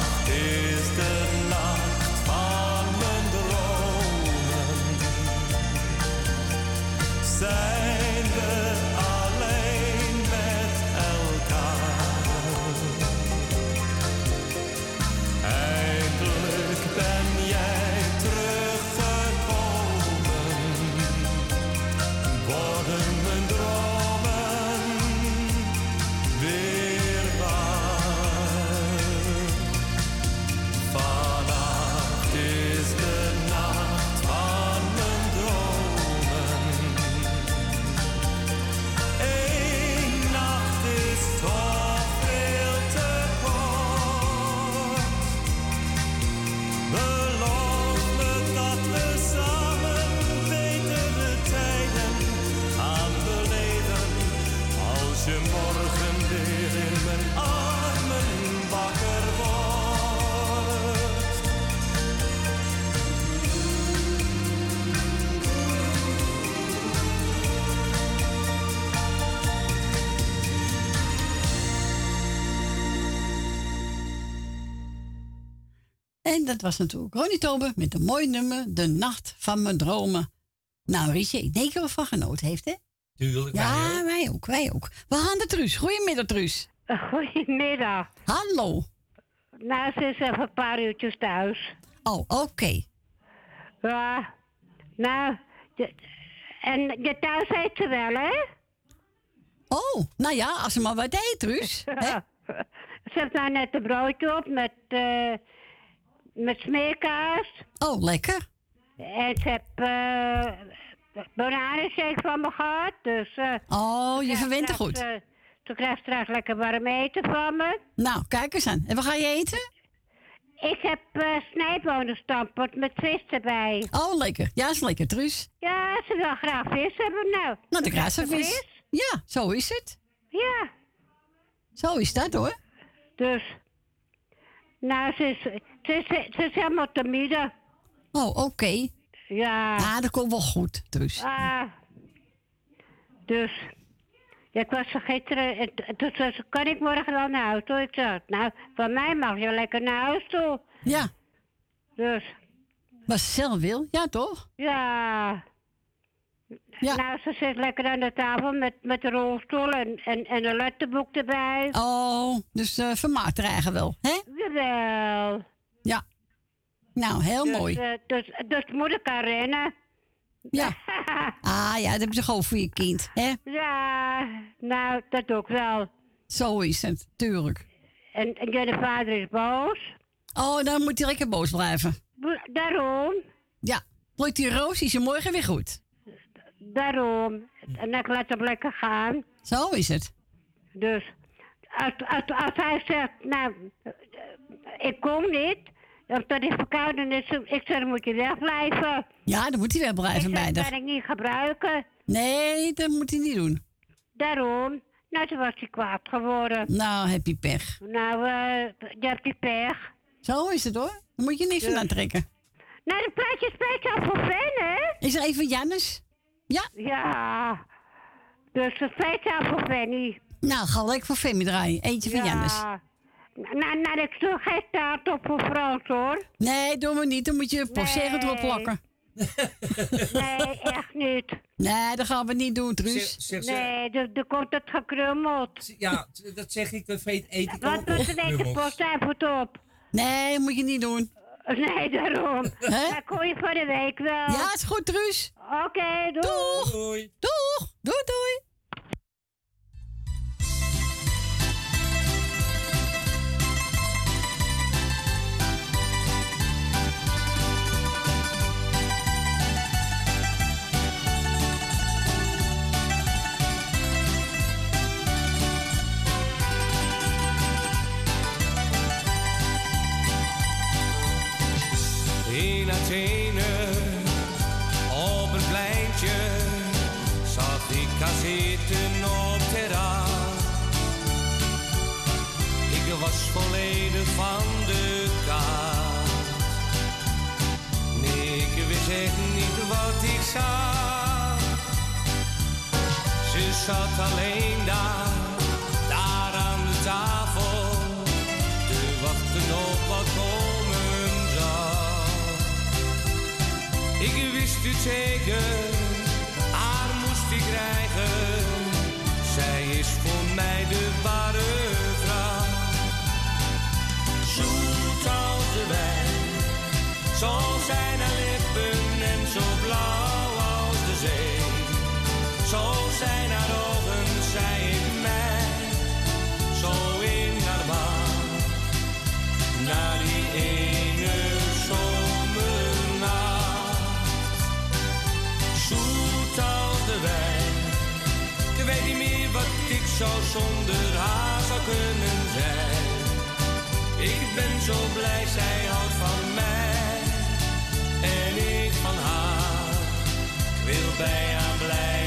is En dat was natuurlijk Ronnie Tober met een mooi nummer, De Nacht van Mijn Dromen. Nou, Rietje, ik denk dat er van genoten heeft, hè? Tuurlijk. wij Ja, ook. wij ook, wij ook. We gaan de Truus. Goedemiddag, Truus. Goedemiddag. Hallo. Nou, ze is even een paar uurtjes thuis. Oh, oké. Ja, nou, de- en je thuis eet ze wel, hè? Oh, nou ja, als ze maar wat eet, Truus. hè? Ze heeft nou net een broodje op met, eh met smeerkaas. Oh, lekker. En ze eh bananenshake van me gehad, dus... eh, Oh, je ze verwent er goed. eh, Ze krijgt straks lekker warm eten van me. Nou, kijk eens aan. En wat ga je eten? Ik heb eh snijbonenstampot met vis erbij. Oh, lekker. Ja, is lekker, Truus. Ja, ze wil graag vis hebben nou. Nou, de krijgt ze vis. Ja, zo is het. Ja. Zo is dat hoor. Dus. Nou, ze is, ze is, ze helemaal te midden. Oh, oké. Ja. Ah, dat komt wel goed, Truus. Ah. Dus. Ja, ik was vergeten. zei ze, kan ik morgen wel naar huis toe? Ik zei, nou, van mij mag je lekker naar huis toe. Ja. Dus. Ze zelf wil, ja toch? Ja. Nou, ze zit lekker aan de tafel met, met de rolstoel en, en, en een letterboek erbij. Oh, dus eh vermaakt er eigenlijk wel, hè? Jawel. Ja. Nou, heel Dus, mooi. eh, dus, dus moeder kan rennen. Ja. Ah ja, dat heb je gewoon voor je kind, hè? Ja, nou, dat ook wel. Zo is het, tuurlijk. En, en ja, de vader is boos. Oh, dan moet hij lekker boos blijven. Daarom, Ja. Plukt die roos, is je morgen weer goed. daarom. En ik laat hem lekker gaan. Zo is het. Dus als, als, als hij zegt, nou, eh, ik kom niet, omdat ik verkouden is, ik zeg, dan moet je wegblijven. Ja, dan moet hij wel blijven ik bij de. kan ik niet gebruiken. Nee, dat moet hij niet doen. Daarom. Nou, toen was hij kwaad geworden. Nou, heb je pech. Nou, eh je hebt die pech. Zo is het hoor. Dan moet je niks van Dus. aantrekken. Nou, de plaatje speciaal voor Fan, hè? Is er even Jannes? Ja. Ja. Dus het speciaal voor Fanny. Nou, ga lekker voor Femi draaien. Eentje van Jannes. Ja. Nou, nou, ik doe geen staart op voor Frans, hoor. Nee, doen we niet. Dan moet je postzegel erop plakken. Nee, echt niet. Nee, dat gaan we niet doen, Truus. Zeg Nee, er komt het gekrummeld. Ja, dat zeg ik, dat weet eet ik Wat doet er deze postduivoet op? Nee, moet je niet doen. Nee, daarom. Dat kon je voor de week wel. Ja, is goed, Truus. Oké, doei. Doeg. Doei. Doeg. Doei, doei. Zat alleen daar, daar aan de tafel, te wachten op wat komen zou. Ik wist het zeker, Ik ben zo blij, zij houdt van mij en ik van haar. Wil bij haar blijven,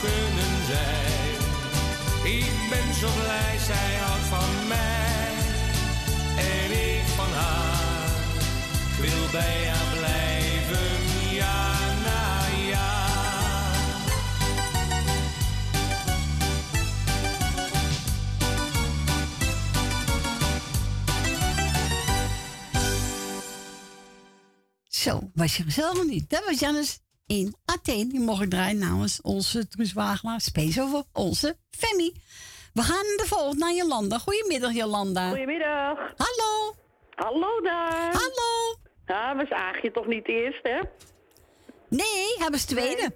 kunnen zijn. Ik ben zo blij, zij houdt van mij en ik van haar. Ik wil bij haar blijven, ja na ja. Zo, was je gezellig of niet? Dat was Jannes in Athene. Die mocht ik draaien namens onze Truus Wagelaar. Speciaal voor onze Femi. We gaan de volgende, naar Jolanda. Goedemiddag, Jolanda. Goedemiddag. Hallo. Hallo daar. Hallo. Ja, was Aagje toch niet eerst, hè? Nee, hij was tweede.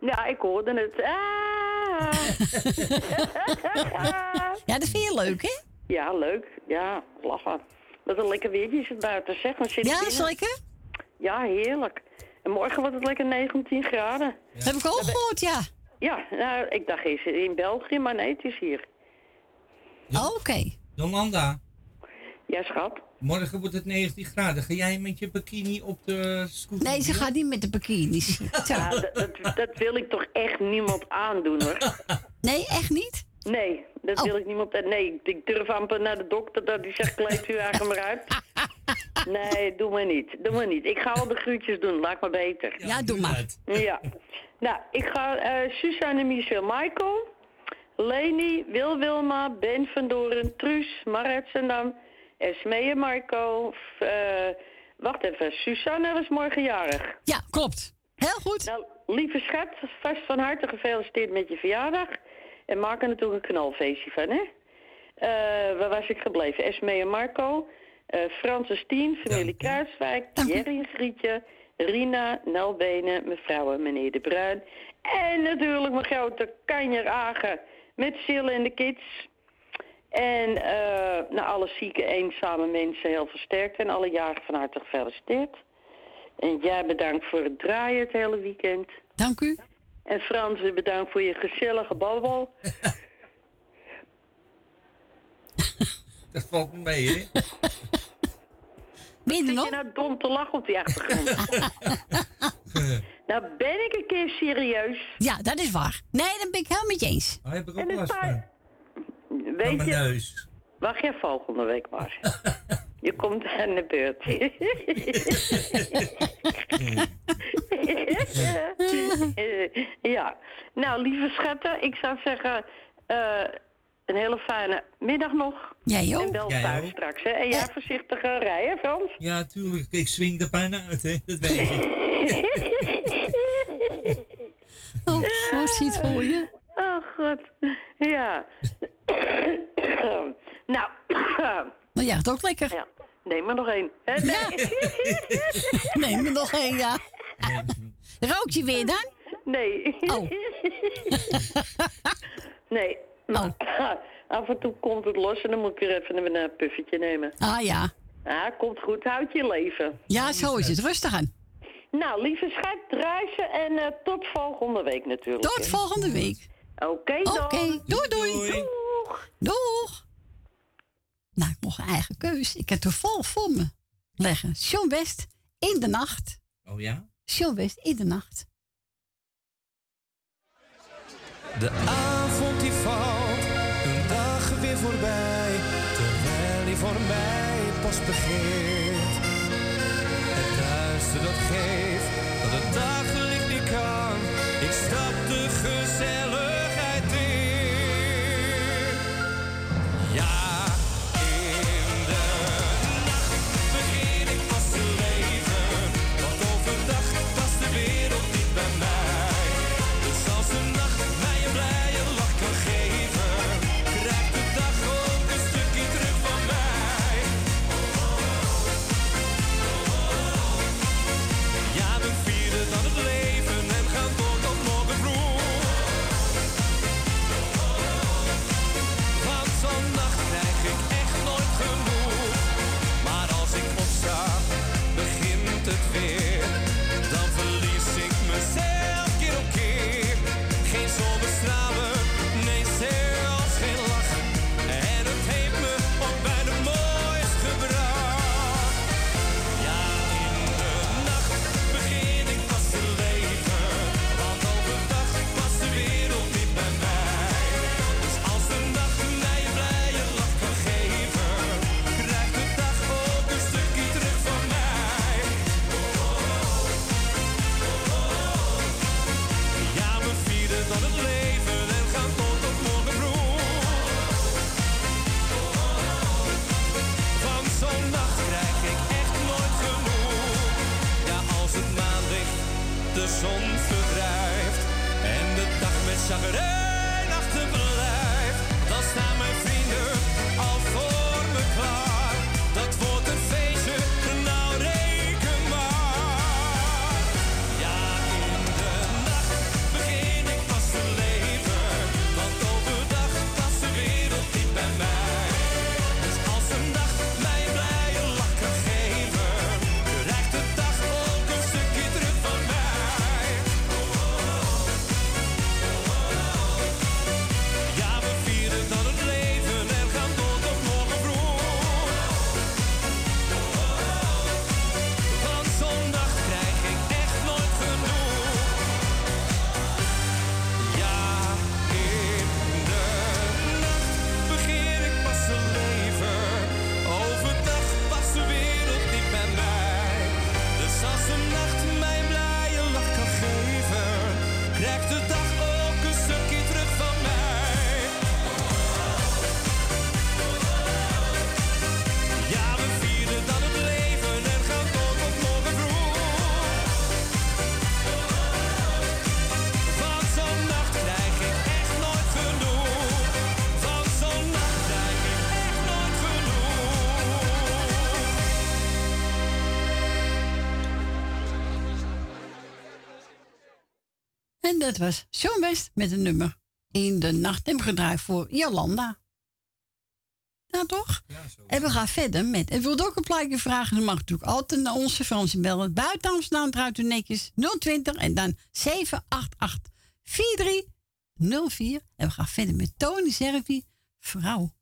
Ja, ik hoorde het. Ah. ja, dat vind je leuk, hè? Ja, leuk. Ja, lachen. Wat een lekker weertje is het buiten, zeg. Dan zit Ja, lekker? Ja, heerlijk. En morgen wordt het lekker 19 graden. Heb ik ook gehoord, ja. Ja, nou, ik dacht eens in België, maar nee, het is hier. Oh, Oké. Jolanda, Ja, schat. morgen wordt het 19 graden. Ga jij met je bikini op de scooter? Nee, ze gaat niet met de. Ja, dat, dat, dat wil ik toch echt niemand aandoen, hoor. Nee, echt niet? Nee, dat wil ik niemand... Nee, ik durf amper naar de dokter dat die zegt, kleed u eigenlijk maar uit. Nee, doe maar niet. Doe maar niet. Ik ga al de groetjes doen, laat maar beter. Ja, doe maar. Ja. Nou, ik ga eh Suzanne, Michel, Michael, Leni, Wil Wilma, Ben van Doren, Truus, Marit Zendam, Esmee en Marco. f- eh, wacht even, Suzanne was morgen jarig. Ja, klopt. Heel goed. Nou, lieve schat, vast van harte gefeliciteerd met je verjaardag. En er natuurlijk een knalfeestje van, hè? Eh, waar was ik gebleven? Esmee en Marco, eh Francis Tien, familie Kruiswijk, Jerry en Grietje, Rina, Nelbenen, mevrouw en meneer De Bruin. En natuurlijk mijn grote kanjer Agen met Sille en de kids. En nou, alle zieke, eenzame mensen heel versterkt en alle jaren van harte gefeliciteerd. En jij bedankt voor het draaien het hele weekend. Dank u. En Frans, bedankt voor je gezellige babbel. Dat valt me mee, hè? Ben je nou dom te lachen op die achtergrond? nou ben ik een keer serieus. Ja, dat is waar. Nee, dat ben ik helemaal met je eens. Oh, heb ik ook last van. Weet Van mijn je, neus. wacht je volgende week maar. je komt aan de beurt. ja, nou lieve schatten, ik zou zeggen eh, een hele fijne middag nog. Jij ook. En wel thuis straks. Hè? En jij voorzichtig eh, rijden, Frans? Ja, tuurlijk. Ik swing er bijna uit, hè? Dat weet ik. Oh, zo ziet voor je. Oh, god. Ja. nou. Maar ja, het ook lekker. Ja. Neem maar nog één. hè? Nee. Neem er nog één, ja. Rook je weer dan? Nee. Oh. nee. Maar af en toe komt het los en dan moet ik weer even een, een puffetje nemen. Ah ja. Ja, komt goed. Houd je leven. Ja, zo is het. Rustig aan. Nou, lieve schat, draai ze en eh, tot volgende week natuurlijk. Tot volgende week. Oké, Oké, dan. doei doei. Doeg. Nou, ik mocht een eigen keus. Ik heb er vol voor me leggen. Sean West in de nacht. Oh ja? Sean West in de nacht. De avond die valt, een dag weer voorbij, terwijl die voor mij pas begint. Het duister dat geeft, dat was Sean West met een nummer in de nacht en gedraaid voor Jolanda. Ja, toch? en we gaan verder met. En wilt ook een plaatje vragen, dan mag natuurlijk altijd naar onze Franse bellen. Buiten Amsterdam draait u netjes 020 en dan 788 4304. En we gaan verder met Tony Servi. Vrouw,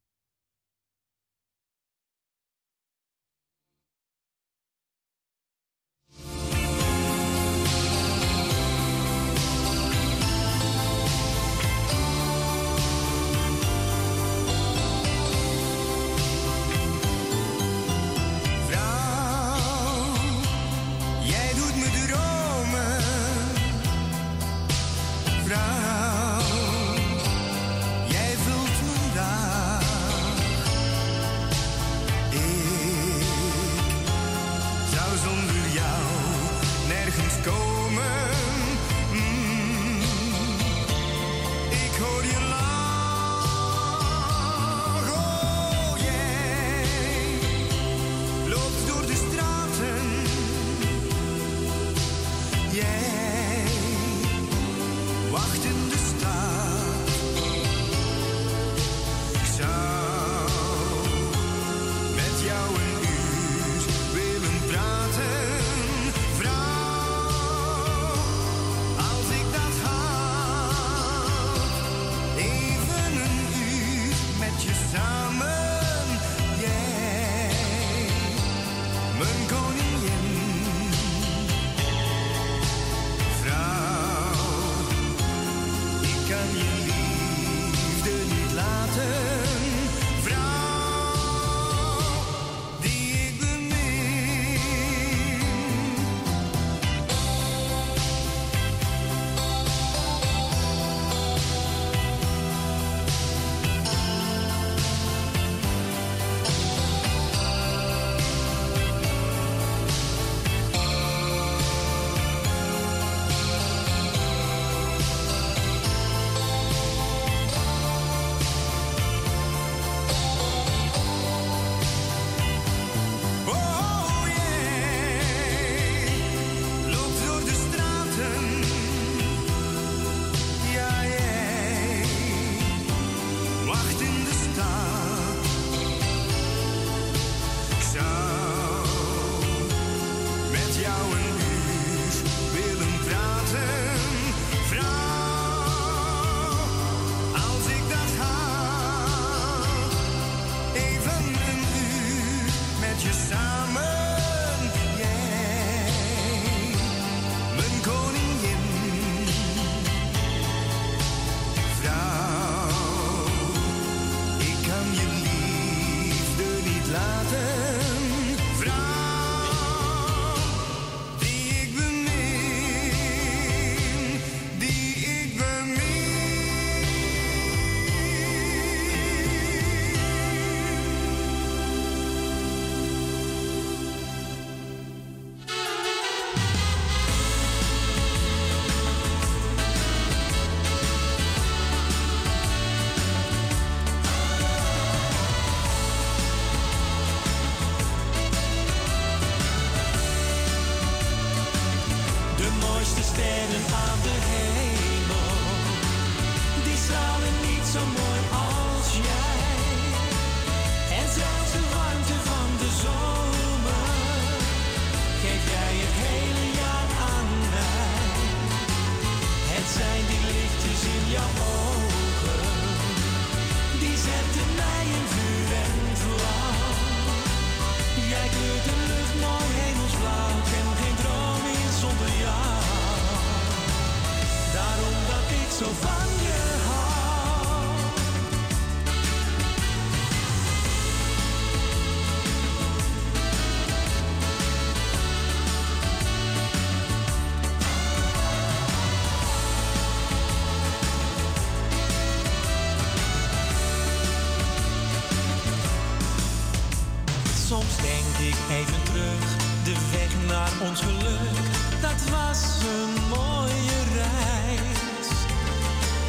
ons geluk, dat was een mooie reis.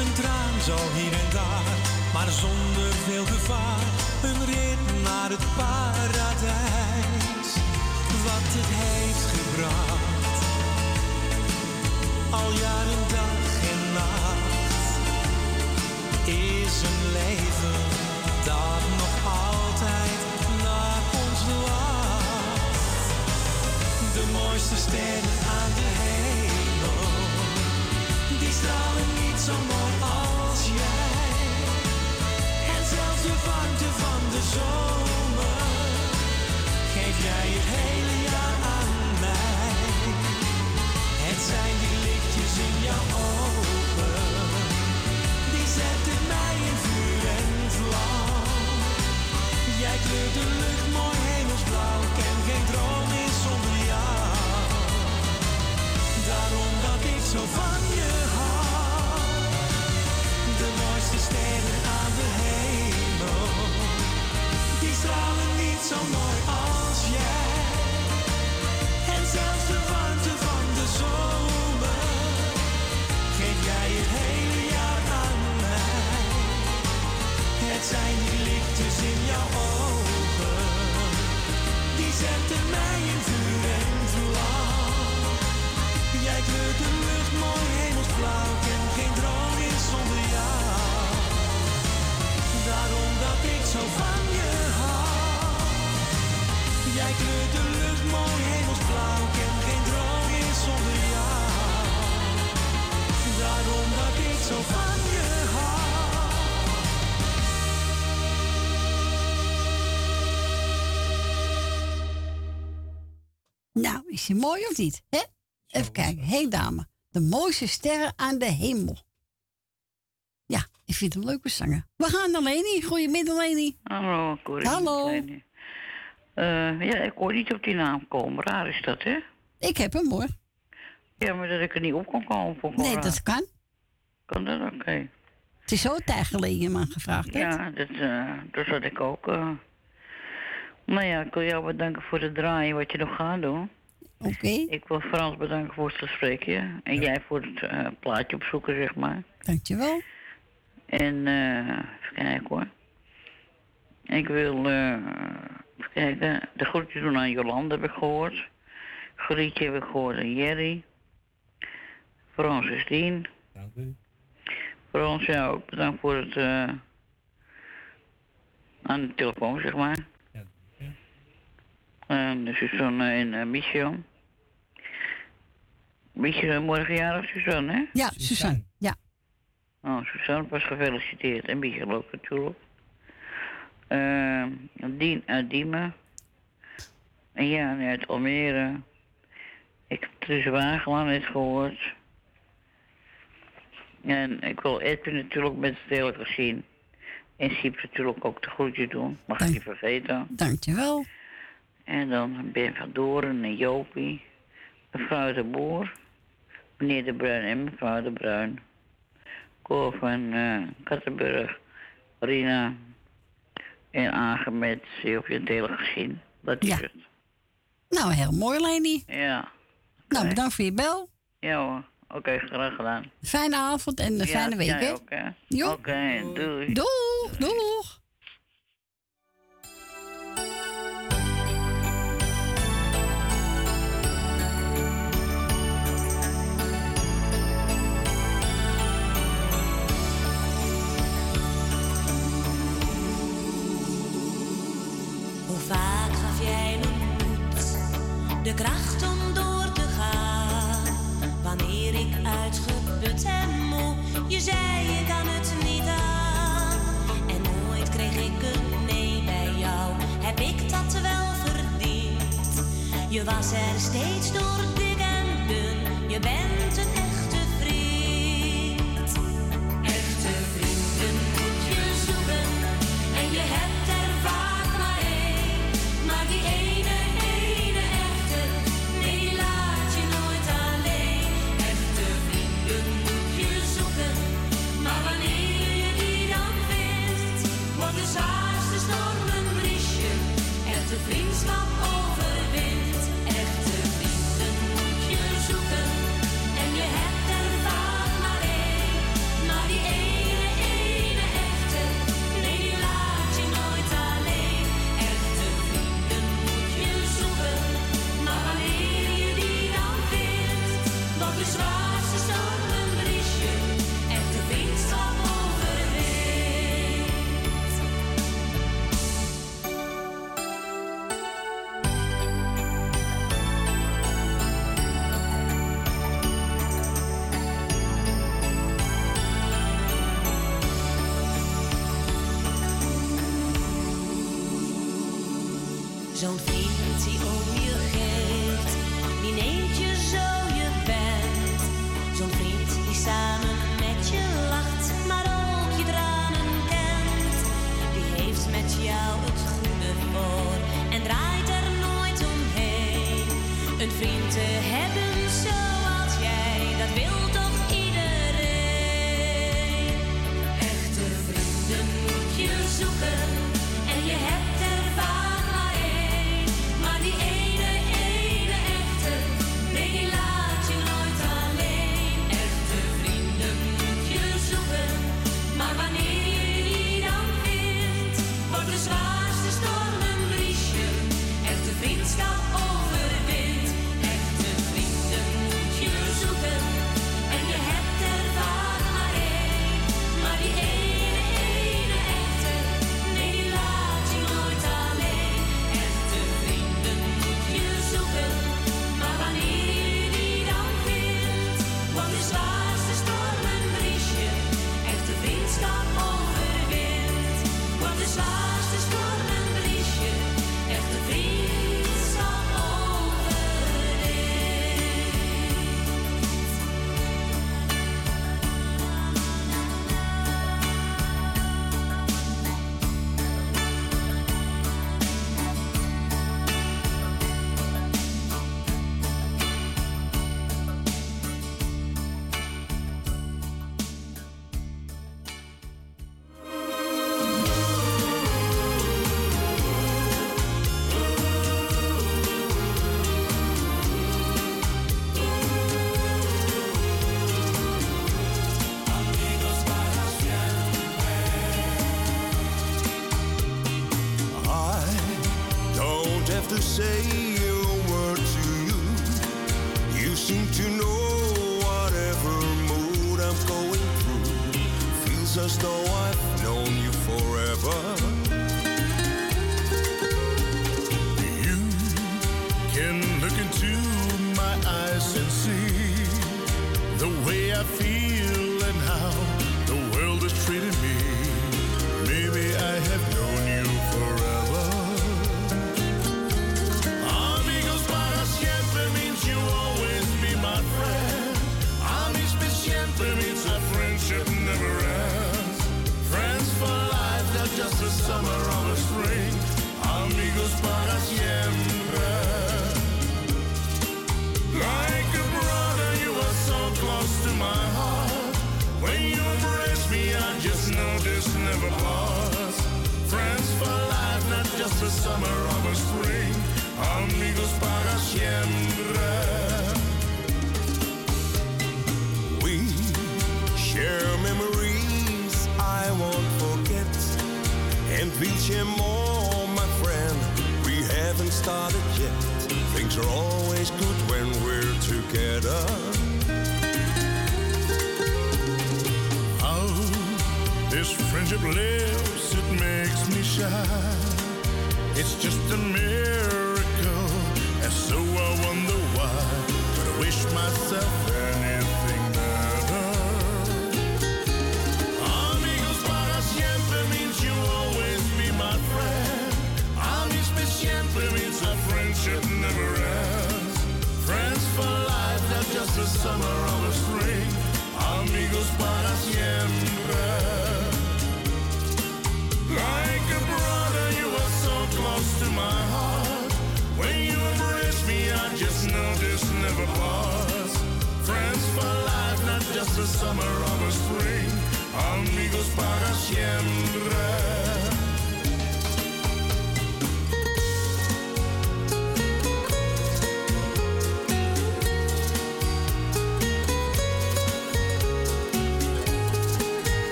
Een traan zo hier en daar, maar zonder veel gevaar, een rit naar het paradijs. Wat het heeft gebracht, al jaren dag nacht is een leven dat nog altijd naar ons lacht. Mooiste sterren aan de hemel, die stralen niet zo mooi als jij. En zelfs de warmte van de zomer geef jij het hele jaar aan mij. Het zijn die lichtjes in jouw ogen, die zetten mij in vuur en vlam. Jij kleurt de lucht mooi de mooiste sterren aan de hemel, die stralen niet zo mooi als jij. En zelfs de warmte van de zomer geef jij het hele jaar aan mij. Het zijn die lichtjes in jouw ogen, die zetten mij in vuur en mooi hemelsblauw, ken geen droom meer zonder jou. Daarom dat ik zo van je hou. Jij kleurt de lucht mooi hemelsblauw, ken geen droom meer zonder jou. Daarom dat ik zo van je hou. Nou, is hij mooi of niet? Hè? Even kijken. Hé hey, dame. De mooiste sterren aan de hemel. Ja, ik vind hem leuk zanger. We gaan naar Leni. Goedemiddag, Leni. Hallo, Corrie. Hallo. Eh, ja, ik hoor niet op die naam komen. Raar is dat, hè? Ik heb hem hoor. Ja, maar dat ik er niet op kon komen. Wel Nee, raar. dat kan. Kan dat? Oké. Het is zo tijd geleden me gevraagd hebt. Ja, dat, eh dat had ik ook. eh. Nou ja, ik wil jou bedanken voor het draaien wat je nog gaat doen. Oké. Ik wil Frans bedanken voor het gesprekje. En jij voor het eh, plaatje opzoeken, zeg maar. Dankjewel. En eh even kijken hoor. Ik wil eh even kijken. De groetjes doen aan Jolande heb ik gehoord. Grietje heb ik gehoord aan Jerry. Frans is Dien. Dank u. Frans, ja, ook bedankt voor het eh aan de telefoon, zeg maar. En Suzanne en uh, Michel. Michel morgen jarig, Suzanne, hè? Ja, Suzanne. Ja. Oh, Suzanne was gefeliciteerd. En Michel ook natuurlijk. Eh, Dien uit Diemen. En Jan uit Almere. Ik heb Truus Wagelaan net gehoord. En ik wil Edwin natuurlijk met het hele gezien. En Siep natuurlijk ook de groetje doen. Mag ik niet vergeten. Dankjewel. En dan Ben van Doren en Jopie. Mevrouw de Boer. Meneer de Bruin en mevrouw de Bruin. Cor van eh Kattenburg. Rina. En Aangemet. Je het hele gezien. Dat is Ja. het. Nou, heel mooi, Leni. Ja. Nou, bedankt voor je bel. Ja hoor. Oké, graag gedaan. Fijne avond en een Ja, fijne week, hè? Oké, doei. Doeg, doeg. Kracht om door te gaan? Wanneer ik uitgeput en moe, je zei je kan het niet aan. En nooit kreeg ik een nee bij jou, heb ik dat wel verdiend? Je was er steeds door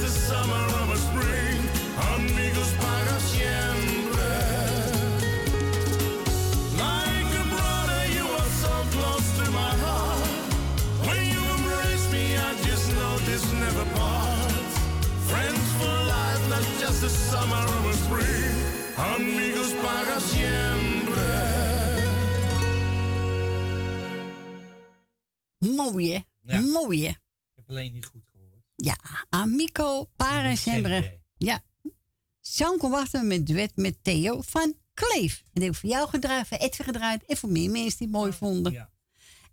the summer of a spring, amigos para siempre. Like a brother, you are so close to my heart. When you embrace me, I just know this never parts. Friends for life, not just a summer of a spring, amigos para siempre. Mooi hè? Ik heb alleen goed ja, Amico para sempre. Ja. Sanko wachten met duet met Theo van Kleef. En die heb ik voor jou gedraaid, voor Edwin gedraaid en voor meer mensen die het mooi vonden.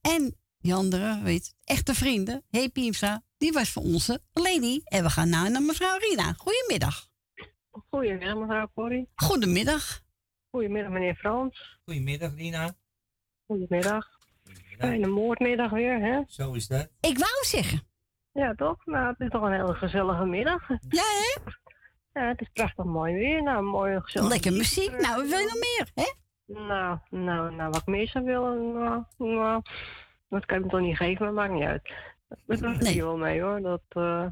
En die andere, weet je, echte vrienden, Hey Piemsa, die was voor onze lady. En we gaan nou naar mevrouw Rina. Goedemiddag. Goedemiddag, mevrouw Corrie. Goedemiddag. Goedemiddag, meneer Frans. Goedemiddag, Lina. Goedemiddag. Fijne moordmiddag weer, hè? Zo is dat. Ik wou zeggen. Ja, toch? Nou, het is toch een hele gezellige middag. Ja, hè? Ja, het is prachtig mooi weer. Nou, mooi gezellig. Lekker muziek. Nou, we willen nog meer, hè? Nou, nou, nou, wat ik meer zou willen, nou, nou, dat kan ik me toch niet geven, maar maakt niet uit. Dat doe ik hier wel mee, hoor. Dat, eh,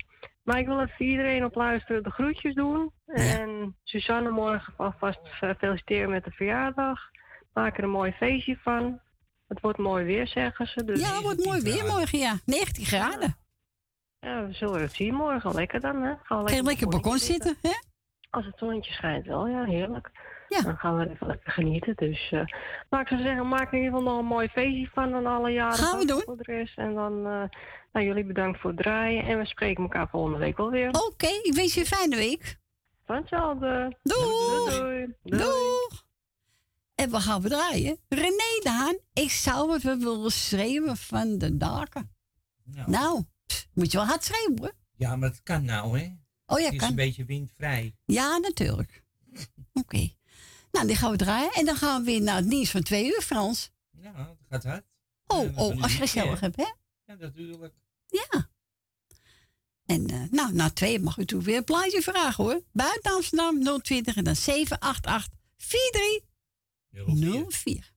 maar ik wil even iedereen op luisteren de groetjes doen. En Suzanne morgen alvast feliciteren met de verjaardag. Maak er een mooi feestje van. Het wordt mooi weer, zeggen ze. Dus Ja, het wordt mooi weer morgen, ja. 19 graden. Ja, we zullen het zien morgen. Lekker dan, hè? Gaan we lekker op het balkon zitten, hè? Als het zonnetje schijnt wel, ja, heerlijk. Ja. Dan gaan we even lekker genieten. Dus, eh maar ik zou zeggen, maak er in ieder geval nog een mooi feestje van dan alle jaren. Gaan we doen. Voor de rest. En dan, eh nou, jullie bedankt voor het draaien. En we spreken elkaar volgende week wel weer. Oké, ik wens je een fijne week. Van hetzelfde. Doei. Doei. Doei. Doeg. En we gaan we draaien. René Daan, ik zou het wel willen schreeuwen van de daken. Nou, pff, moet je wel hard schreeuwen. hoor. Ja, maar het kan nou, hè? Oh ja, Het is kan. een beetje windvrij. Ja, natuurlijk. Oké. Nou, die gaan we draaien. En dan gaan we weer naar het nieuws van twee uur, Frans. Ja, dat gaat hard. Oh, oh, als je gezellig hè? hebt, hè? Ja, natuurlijk. Ja. En eh, nou, na twee mag u toe weer een plaatje vragen, hoor. Buiten Amsterdam 020 en dan 788 4304.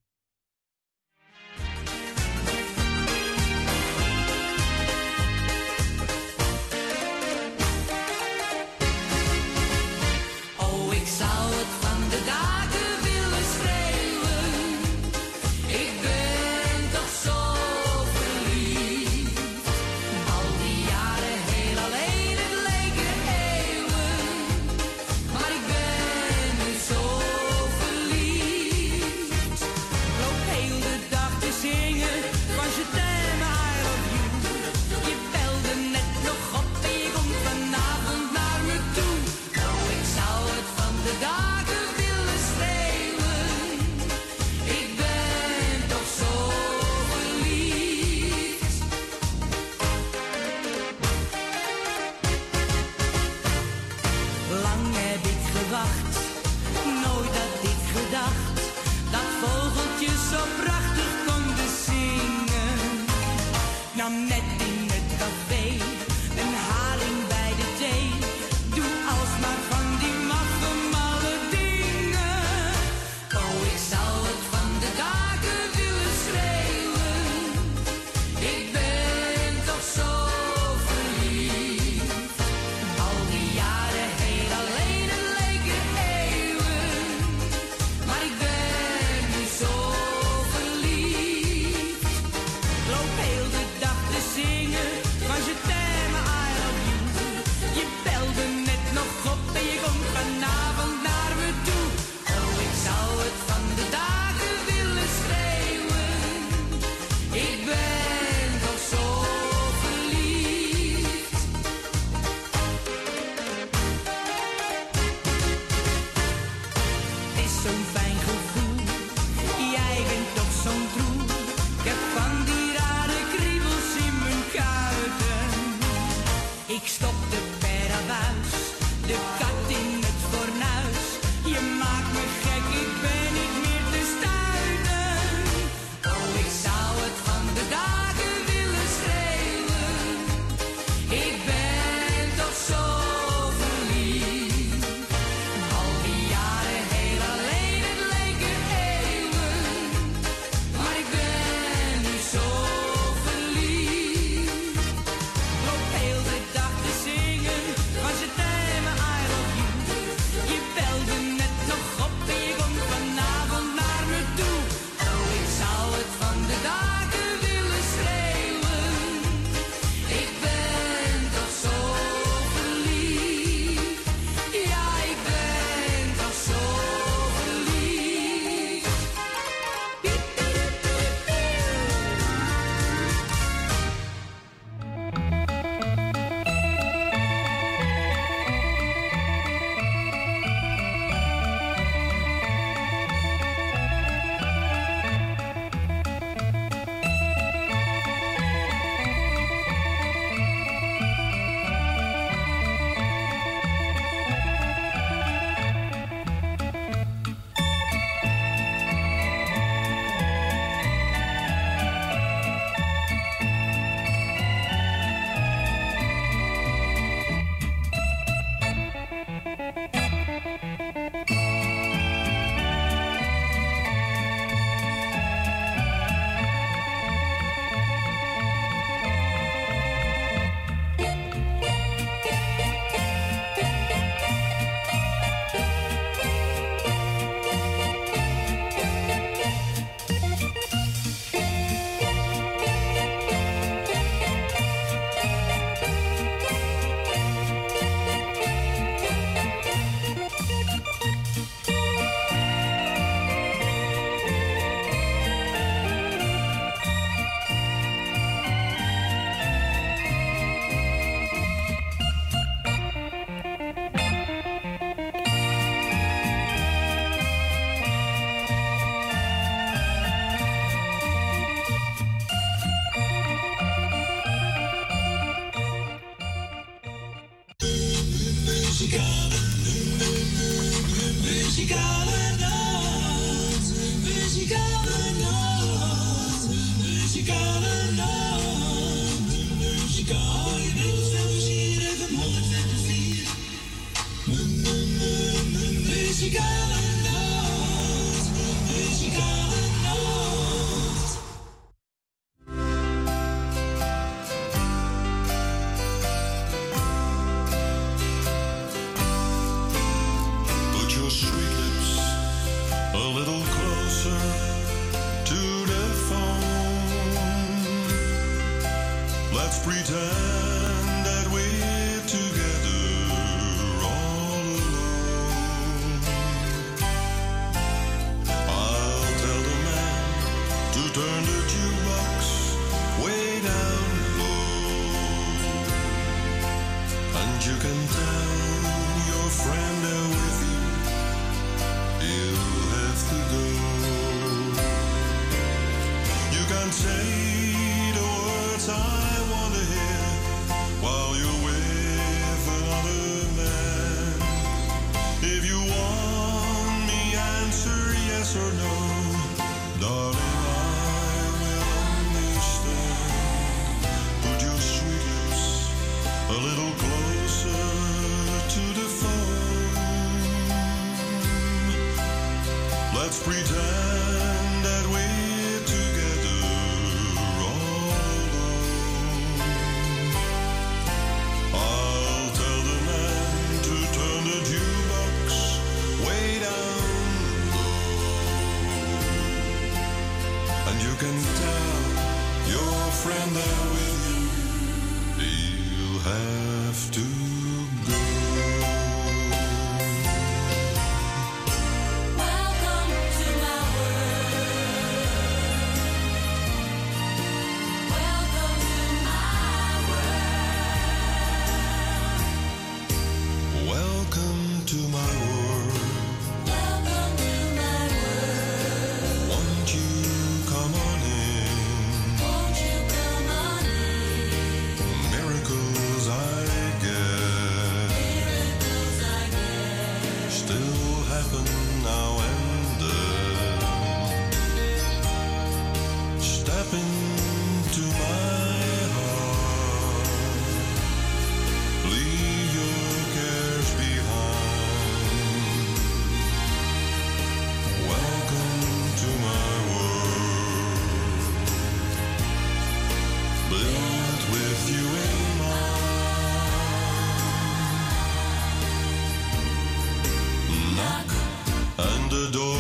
The door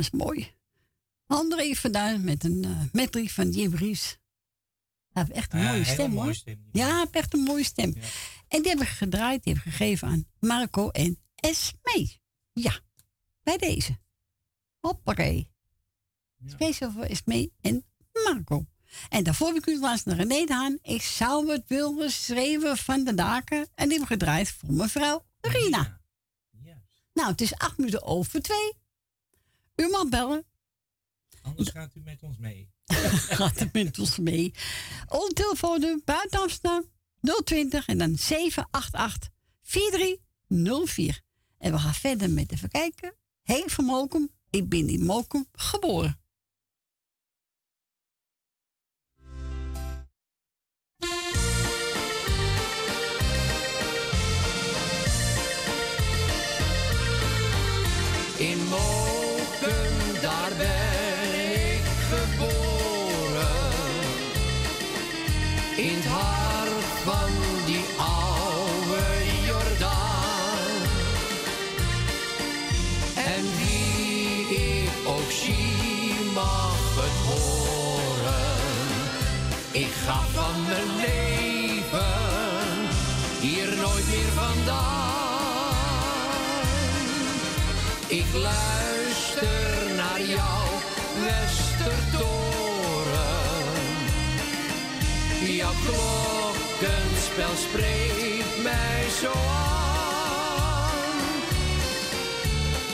was mooi. André vandaan met een uh, medley van Jim Ries. Hij heeft echt een Ja, mooie stem mooie hoor. ja, hij heeft echt een mooie stem. En die hebben gedraaid, die hebben gegeven aan Marco en Esme. Ja, bij deze. Hoppakee. Speciaal voor Esme en Marco. En daarvoor heb ik u laatst naar René Haan. Ik zou het willen schreeuwen van de daken. En die hebben gedraaid voor mevrouw Rina. Nou, het is acht minuten over twee. U mag bellen. Anders gaat u met ons mee. gaat het met ons mee. Onze telefoonnummer buiten Amsterdam 020 en dan 788 4304. En we gaan verder met even kijken. Hey van Mokum, ik ben in Mokum geboren. In Moken, spreekt mij zo aan.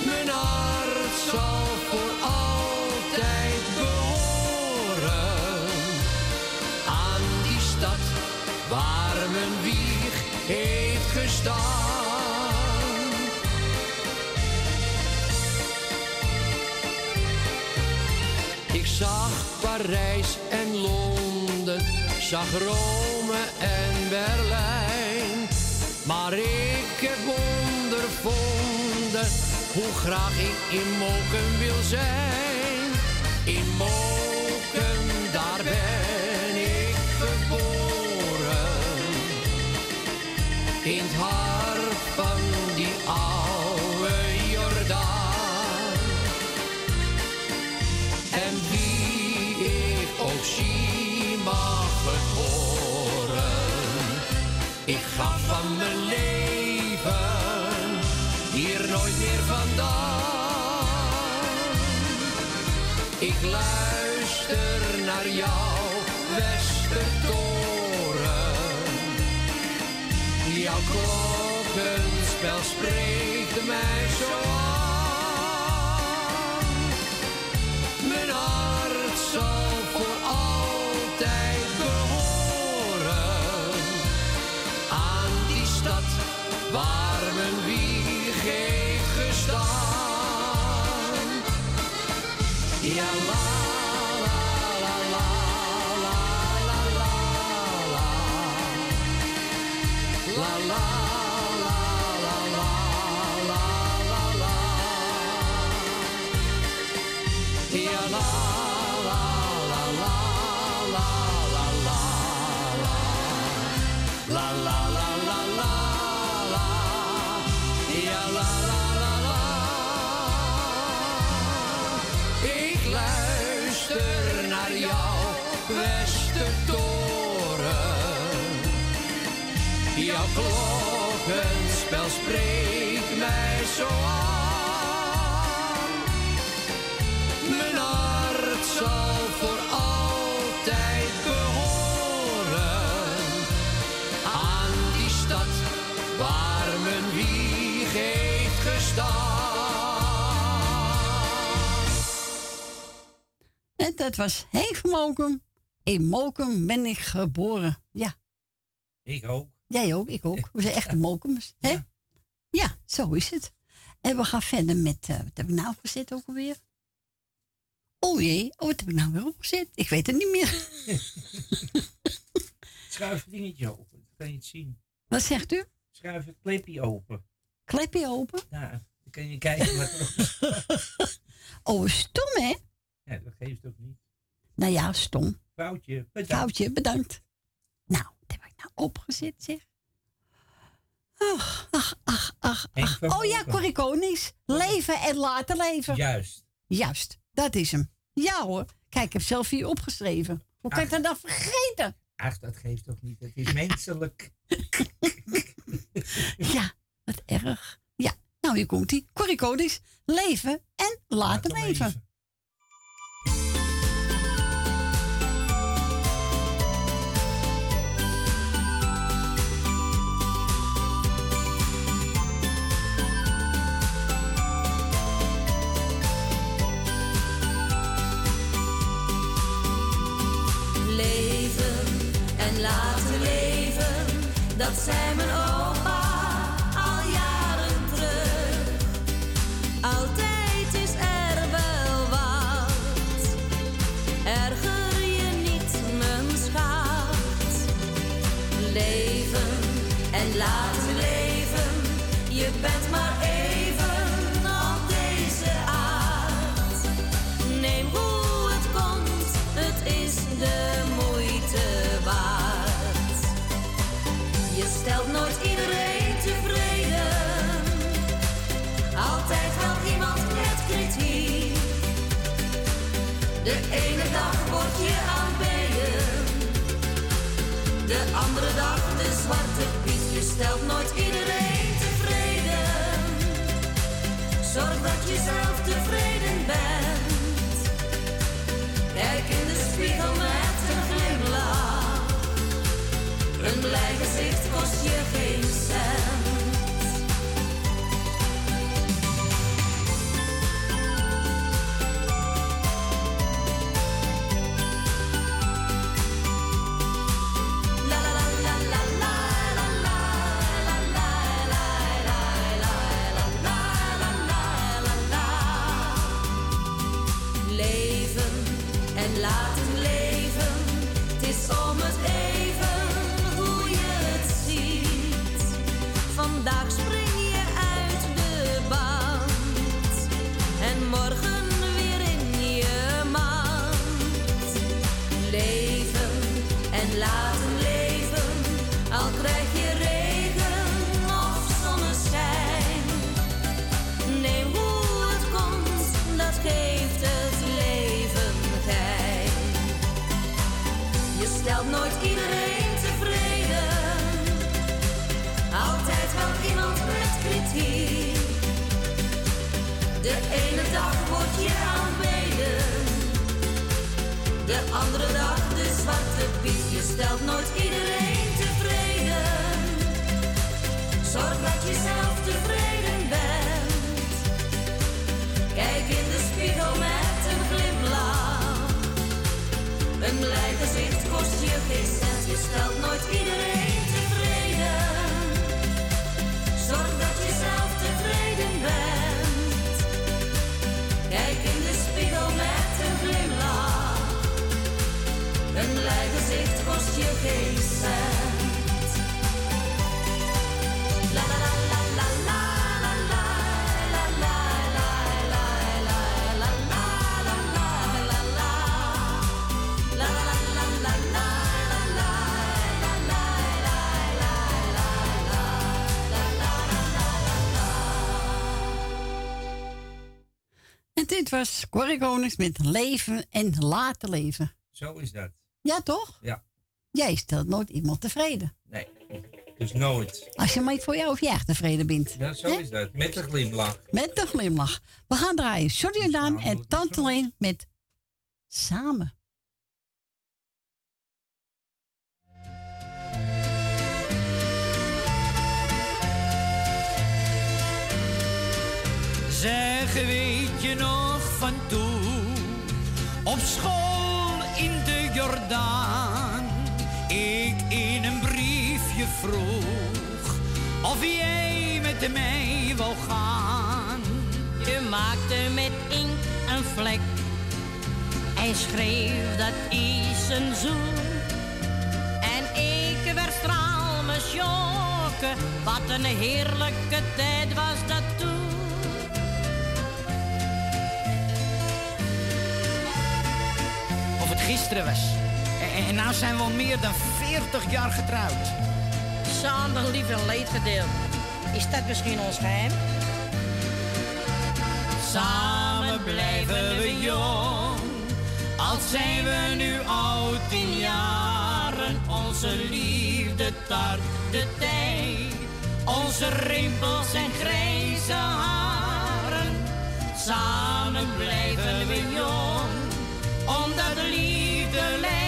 Mijn hart zal voor altijd behoren aan die stad waar mijn wieg heeft gestaan. Ik zag Parijs en Londen, zag Rome en Berlijn. Maar ik heb ondervonden hoe graag ik in Moken wil zijn. In spel springen. Westertoren. Jouw klokkenspel spreekt mij zo aan. Mijn hart zal voor altijd behoren aan die stad waar mijn wieg heeft gestaan. En dat was van Mokum. In Mokum ben ik geboren. Ja, Ik ook. jij ook, ik ook. We zijn echte Mokums. Hè? Ja, zo is het. En we gaan verder met, eh, wat heb ik nou gezet ook alweer? Oh jee, oh, wat heb ik nou weer opgezet? Ik weet het niet meer. Schuif het dingetje open, dan kan je het zien. Wat zegt u? Schuif het klepje open. Klepje open? Ja, dan kan je kijken wat er Oh, stom hè? Ja, dat geeft ook niet. Nou ja, stom. Foutje. Bedankt. Bedankt. Nou, wat heb ik nou opgezet zeg? Ach, ach, ach, ach, ach. Oh ja. Corrie Konings. Leven en laten leven. Juist. Juist, dat is hem. Ja hoor. Kijk, ik heb zelf hier opgeschreven. Hoe kan ik dat dan vergeten? Ach, dat geeft toch niet. Het is menselijk. Ja, wat erg. Ja, nou hier komt ie. Corrie Konings. Leven en laten leven. Leven dat zijn mijn ogen. Stelt nooit iedereen tevreden, zorg dat je zelf tevreden bent. Kijk in de spiegel met een glimlach. Een blij gezicht kost je geen cent. De ene dag word je aanbeden, de andere dag de zwarte piet. Je stelt nooit iedereen tevreden, zorg dat je zelf tevreden bent. Kijk in de spiegel met een glimlach. Een blij gezicht kost je geen cent. Je stelt nooit iedereen dit was Corrie Konings met leven en laten leven. Zo is dat. Ja, toch? Ja. Jij stelt nooit iemand tevreden. Nee. Dus nooit. Als je maar voor jou of jij tevreden bent. Ja, zo is dat. Met een glimlach. Met een glimlach. We gaan draaien Sorry Jordaan en Tante Leen met Samen. Zeg, weet je nog van toen? Op school in de Jordaan. Ik in een briefje vroeg of jij met mij wil gaan. Je maakte met inkt een vlek en schreef dat is een zoen. En ik werd straal me sjokken, wat een heerlijke tijd was dat toen. Of het gisteren was. En, en nou zijn we al meer dan 40 jaar getrouwd. Samen lief en leed gedeeld. Is dat misschien ons geheim? Samen blijven jong. Al zijn we nu oud in jaren, onze liefde tart de tijd. Onze rimpels en grijze haren, samen blijven we jong. Omdat liefde en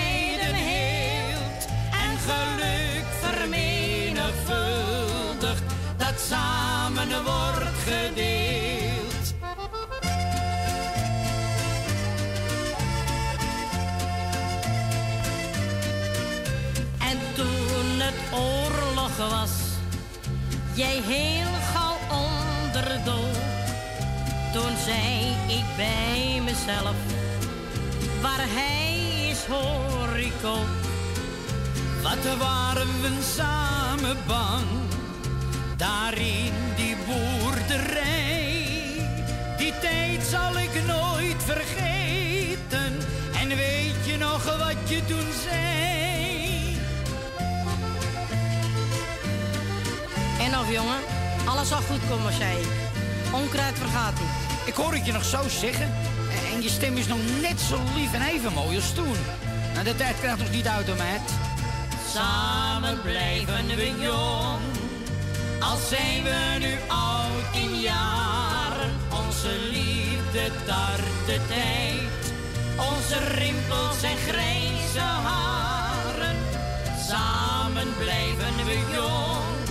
geluk vermenigvuldigt, dat samen wordt gedeeld. En toen het oorlog was, jij heel gauw onderdood. Toen zei ik bij mezelf, waar hij is hoor. Wat waren we samen bang, daar in die boerderij. Die tijd zal ik nooit vergeten. En weet je nog wat je toen zei? En of jongen, alles zal goed komen, zei ik. Onkruid vergaat niet. Ik hoor het je nog zo zeggen. En- En je stem is nog net zo lief en even mooi als toen. Nou, de tijd krijgt ons niet uit, hoor, meid. Samen blijven we jong, al zijn we nu oud in jaren. Onze liefde tart de tijd, onze rimpels en grijze haren. Samen blijven we jong,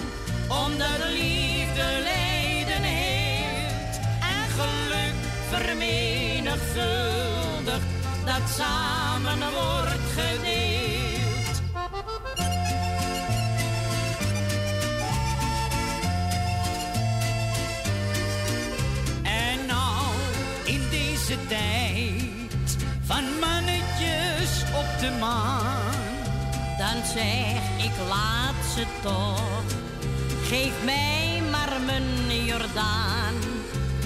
omdat liefde lijden heeft en geluk vermenigvuldigt, dat samen wordt gedeeld. Dan zeg ik laat ze toch, geef mij maar mijn Jordaan.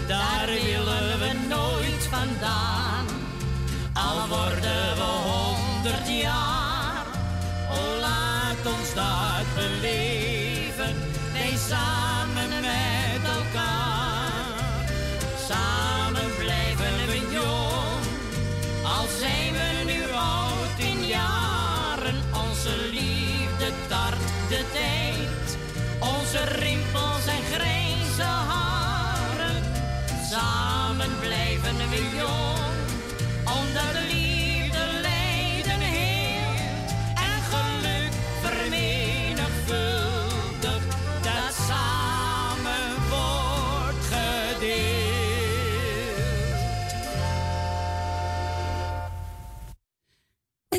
Daar willen we nooit vandaan, al worden we honderd jaar. O laat ons dat beleven, wij samen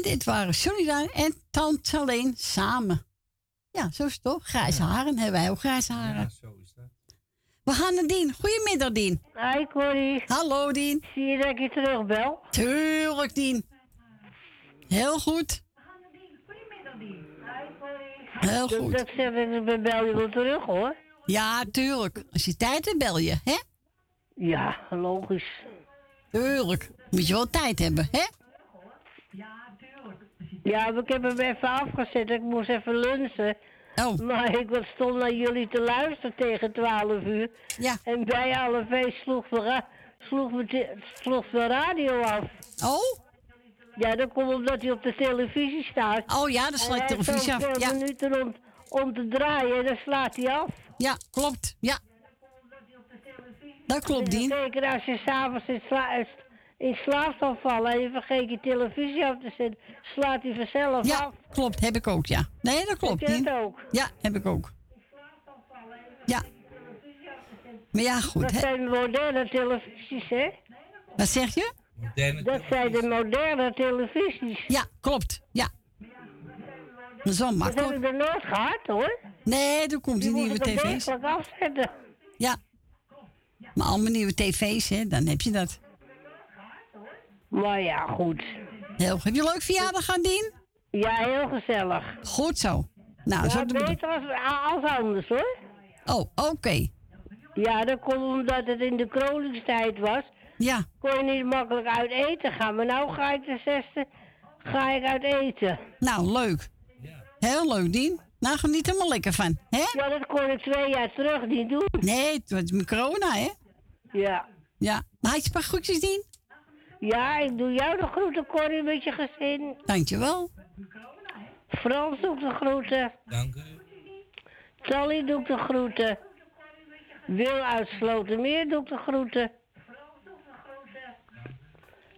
En dit waren Johnny Daan en Tante alleen samen. Ja, zo is het toch? Grijze haren hebben wij ook grijze haren. zo is dat. We gaan naar Dien. Goedemiddag, Dien. Hi, Corrie. Hallo, Dien. Zie je dat ik je terugbel? Tuurlijk, Dien. Heel goed. Heel Dat- goed. Dat zeg ik, ik bel je wel terug, hoor. Ja, tuurlijk. Als je tijd hebt, bel je, hè? Ja, logisch. Tuurlijk. Moet je wel tijd hebben, hè? Ja, ik heb hem even afgezet. Ik moest even lunchen. Oh. Maar ik was stond naar jullie te luisteren tegen 12 uur. Ja. En bij alle feest sloeg de, sloeg de, sloeg de radio af. Oh? Ja, dat komt omdat hij op de televisie staat. Oh ja, dan slaat de televisie af, ja. minuten om, om te draaien en dan slaat hij af. Ja, klopt. Ja. Dat klopt, Dien. Zeker als je s'avonds in, sla in slaap zal vallen en je vergeet je televisie af te zetten, slaat hij vanzelf Ja, af. klopt. Heb ik ook, ja. Nee, dat klopt, Heb je dat ook? Ja, heb ik ook. Ja. Maar ja, goed. Dat zijn moderne televisies, hè? Wat zeg je? Dat zijn de moderne televisies. Ja, klopt. Ja. Dat is wel Dat heb makkelijk. ik er nooit gehad, hoor. Nee, er komt Die een nieuwe tv's. afzetten. Ja. Maar allemaal nieuwe tv's, hè? Dan heb je dat. Maar ja, goed. Heel, heb je een leuk verjaardag gaan, Dien? Ja, heel gezellig. Goed zo. Nou, zo ja, doen we beter als, als anders, hoor. Oh, oké. Ja, dat komt omdat het in de kroningstijd was. Ja. Kon je niet makkelijk uit eten gaan. Maar nou ga ik de zesde ga ik uit eten. Nou, leuk. Heel leuk, Dien. Nou, geniet er maar lekker van. Hè? Ja, dat kon ik twee jaar terug niet doen. Nee, het was corona, hè? Ja. Ja. Maar had je een paar groetjes, Dien? Ja, ik doe jou de groeten, Corrie, met je gezin. Dankjewel. Frans doet de groeten. Dank u. Sally doet de groeten. Wil uit Slotermeer doet de groeten.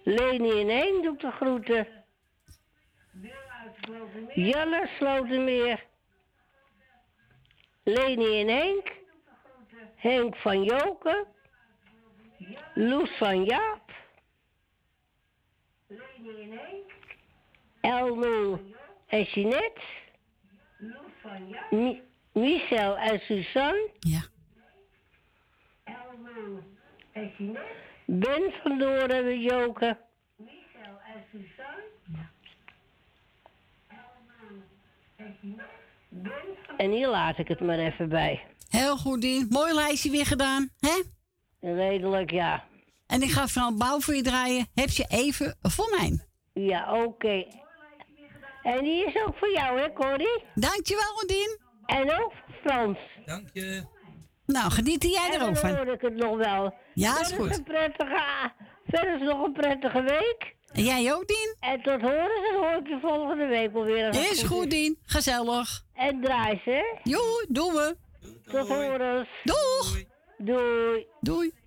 Leni en Henk doet de groeten. Jelle Slotermeer. Leni en Henk. Henk van Joken. Loes van Jaap. Elmo en Jeanette. Mi- Michel en Suzanne. Ja. Ben van Doren met Joken. En hier laat ik het maar even bij. Heel goed, Dien. Mooi lijstje weer gedaan, hè? Redelijk, ja. En ik ga vooral bouw voor je draaien. Heb je even voor mij? Ja, oké. En die is ook voor jou, hè, Corrie? Dankjewel, Rodien. En ook Frans. Dank je. Nou, geniet jij En er ook dan van. hoor ik het nog wel. Ja, is goed. Een prettige, verder is nog een prettige week. En jij ook, Dien? En tot horen en hoor ik je volgende week wel weer. als het Is goed, Dien. Gezellig. En draai ze, hè? Jo, doen we. Tot horen. Doeg. Doei. Doei. Ik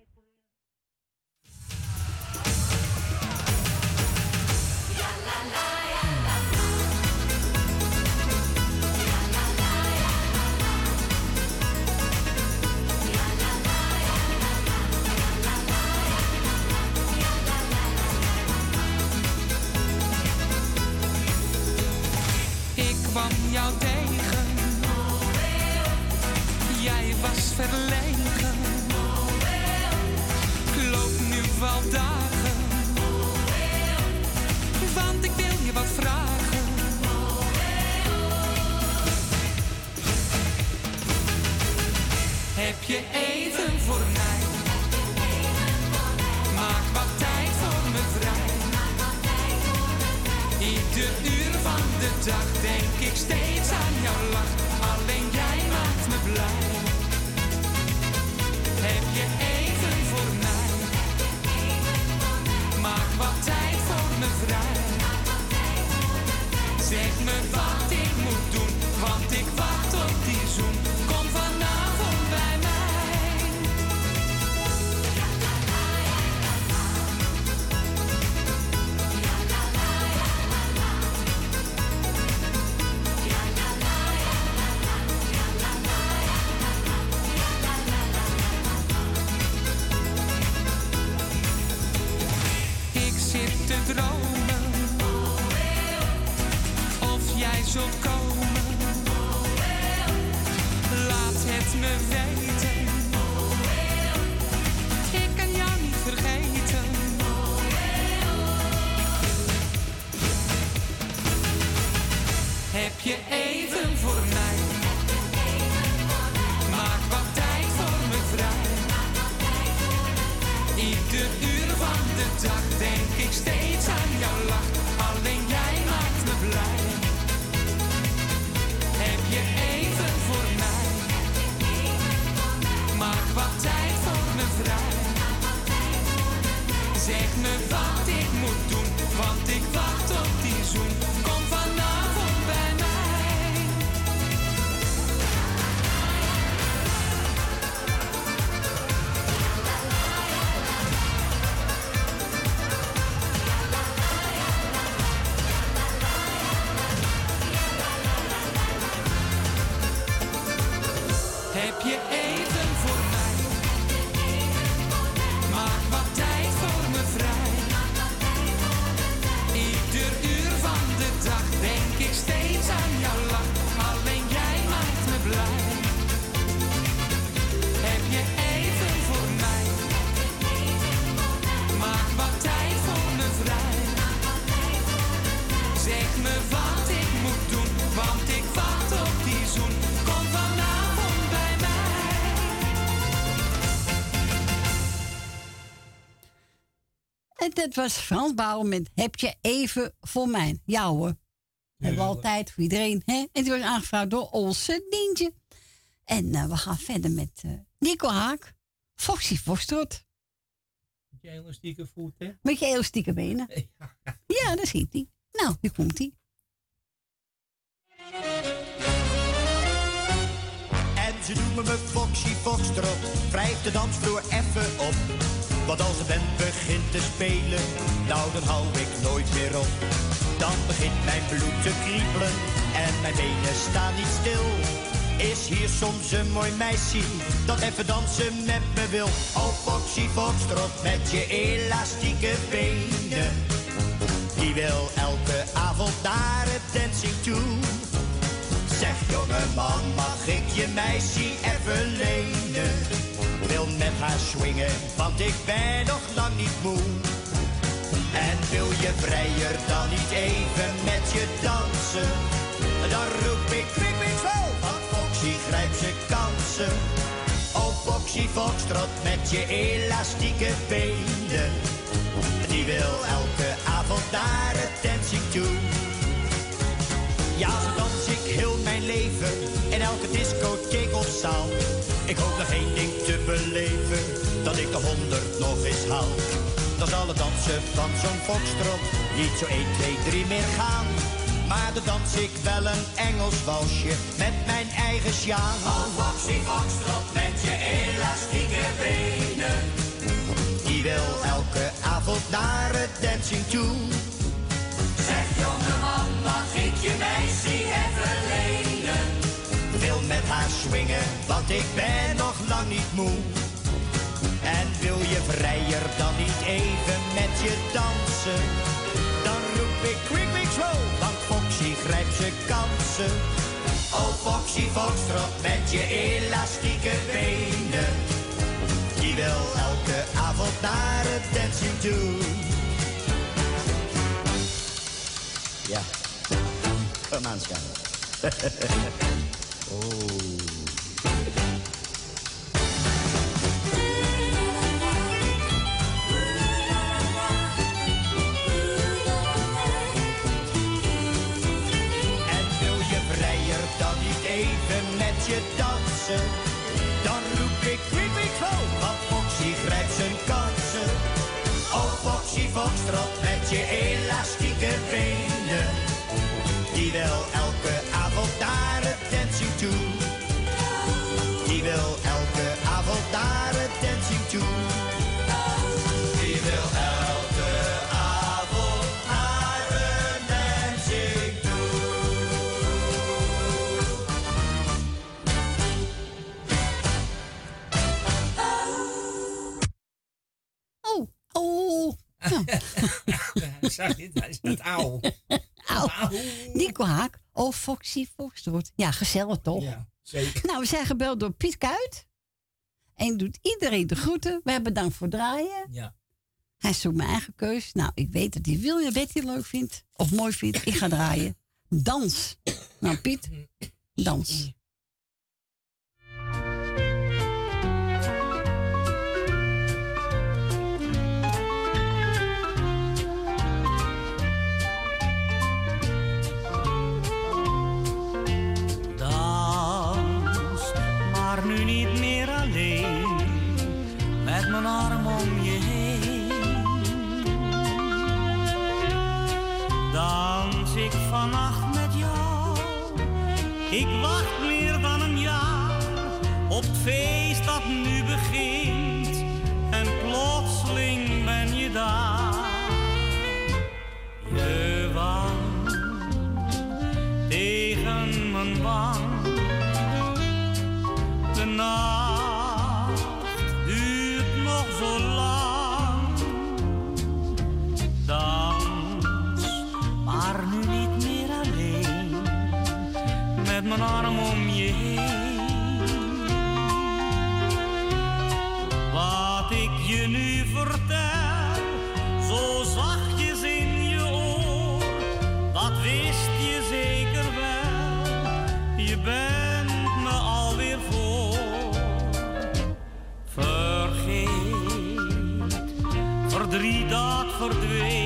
Heb je even voor mij? Maak wat tijd voor me vrij. Ieder uur van de dag denk ik steeds aan jouw lach. Alleen jij maakt me blij. Denk Dit was Frans Bouwen met Heb je even voor mij? Ja hoor. Hebben we altijd voor iedereen. Hè? En die was aangevraagd door Olse Dientje. En eh, we gaan verder met eh, Nico Haak. Foxy Foxtrot. je elastieke voeten. Met je elastieke benen. Ja, daar schiet hij. Nou, hier komt hij. En ze noemen me Foxy Foxtrot, wrijf de dansvloer even op. Want als de band begint te spelen, nou dan hou ik nooit meer op. Dan begint mijn bloed te kriebelen en mijn benen staan niet stil. Is hier soms een mooi meisje dat even dansen met me wil? Oh Foxy Foxtrot met je elastieke benen. Die wil elke avond naar het dancing toe. Zeg jongeman, mag ik je meisje even lenen? Wil met haar swingen, want ik ben nog lang niet moe. En wil je vrijer dan niet even met je dansen? Dan roep ik kwik, kwik, zo, want Foxy grijpt zijn kansen. Oh Foxy Foxtrot met je elastieke benen. Die wil elke avond het dancing toe. Ja, zo dans ik heel mijn leven in elke discotheek of zaal. Ik hoop nog één ding te beleven, dat ik de honderd nog eens haal. Dan zal het dansen van zo'n foxtrot niet zo 1, 2, 3 meer gaan. Maar dan dans ik wel een Engels walsje met mijn eigen sjaal. Oh, Foxy Foxtrot met je elastieke benen. Die wil elke avond naar het dancing toe. Zeg jongeman, mag ik je meisje even lenen? Met haar swingen, want ik ben nog lang niet moe. En wil je vrijer dan niet even met je dansen? Dan roep ik quick, quick, slow, want Foxy grijpt zijn kansen. Oh Foxy Foxtrot met je elastieke benen. Die wil elke avond naar het dancing toe. Ja, kom aan. oh. Ja. Zag je het? Hij staat auw. Die kwaak. Oh, Foxy Foxtrot. Ja, gezellig toch? Ja, zeker. Nou, we zijn gebeld door Piet Kuit. En doet iedereen de groeten. We hebben bedankt voor draaien. Ja. Hij zoekt mijn eigen keus. Nou, ik weet dat hij William Betty leuk vindt. Of mooi vindt. Ik ga draaien. Dans. Nou, Piet. Dans. Dans, arm om je heen. Dans ik vannacht met jou, ik wacht meer dan een jaar op het feest dat nu begint. En plotseling ben je daar, je wang tegen mijn wang. De nacht Met mijn arm om je heen. Wat ik je nu vertel, zo zachtjes in je oor. Dat wist je zeker wel, je bent me alweer voor. Vergeet, verdriet dat verdween,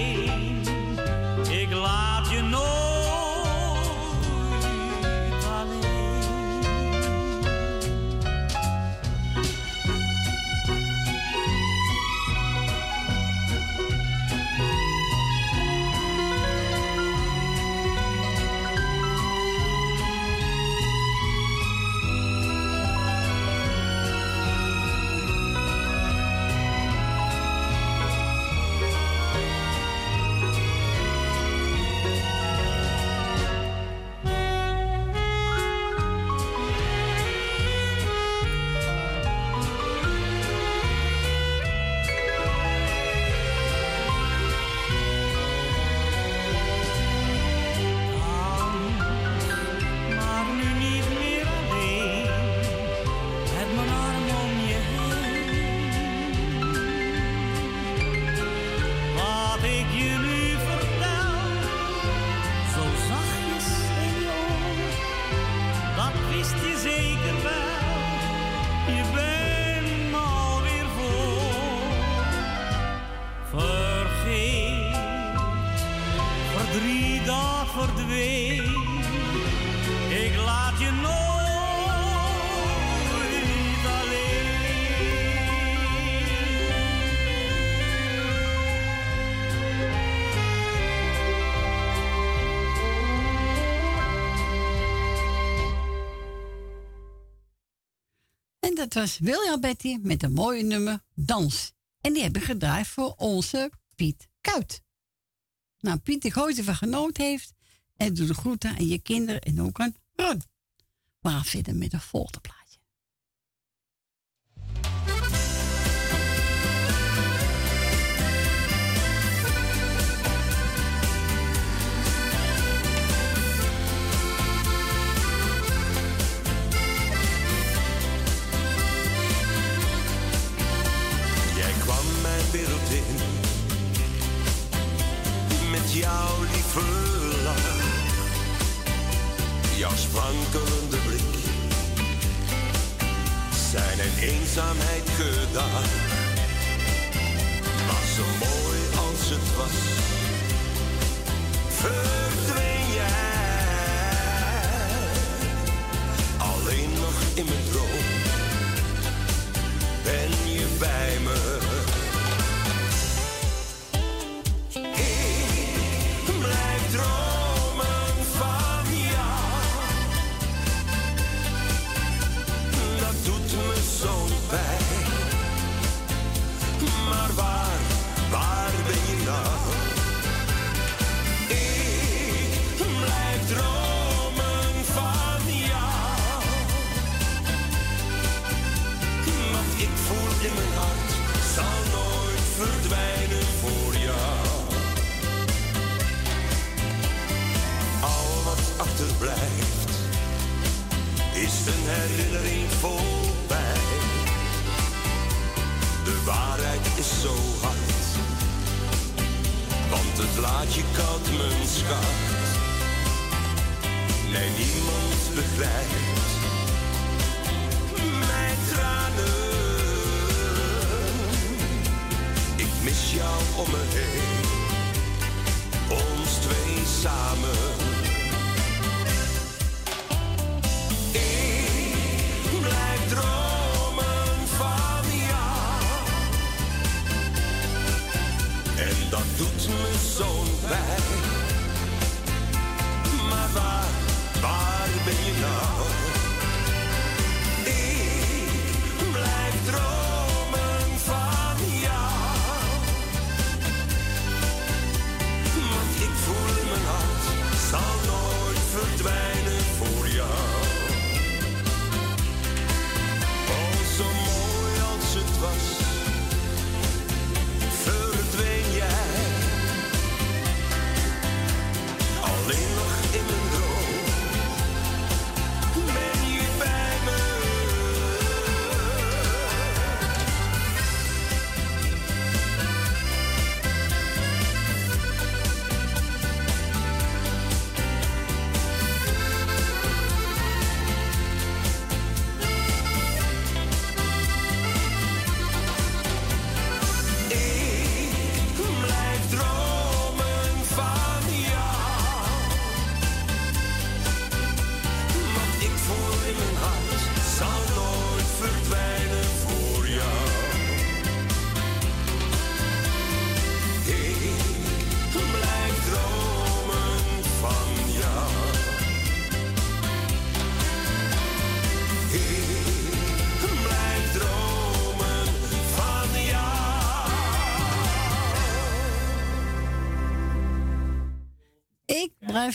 dat was William Betty met een mooie nummer Dans. En die hebben gedraaid voor onze Piet Kuit. Nou, Piet, ik hoop van genoten heeft. En doe de groeten aan je kinderen en ook aan Ron. We gaan verder met een volgende plaatje. Jouw lieve lach, jouw sprankelende blik, zijn en eenzaamheid gedaan. Maar zo mooi als het was, verdween jij alleen nog in mijn droom ben je bij me. Een herinnering voorbij. De waarheid is zo hard, want het laat je koud, mijn schat. Nee, niemand begrijpt mijn tranen. Ik mis jou om me heen, ons twee samen. Ben je nou? Ik blijf dromen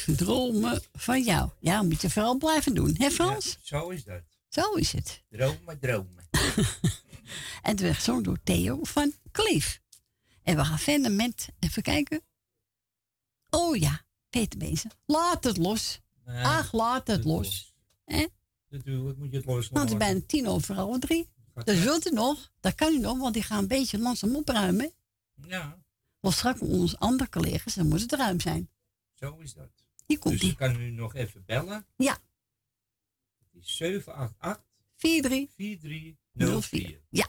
Dromen van jou. Ja, moet je vooral blijven doen, hè Frans? Zo is dat. Zo is het. Dromen, dromen. En het werd gezongen door Theo van Kleef. En we gaan verder met, even kijken. Oh ja, Peter Bezen. Laat het los. Nee, Ach, laat het los. Hè? Natuurlijk moet je het Want loslaten. het is bijna tien over half drie. Dus wilt u nog? Dat kan u nog, want die gaan een beetje langzaam opruimen. Ja, Want straks onze andere collega's, dan moet het ruim zijn. zo is dat. Die komt dus die. ik kan nu nog even bellen. Ja. 788 43 4304. Ja.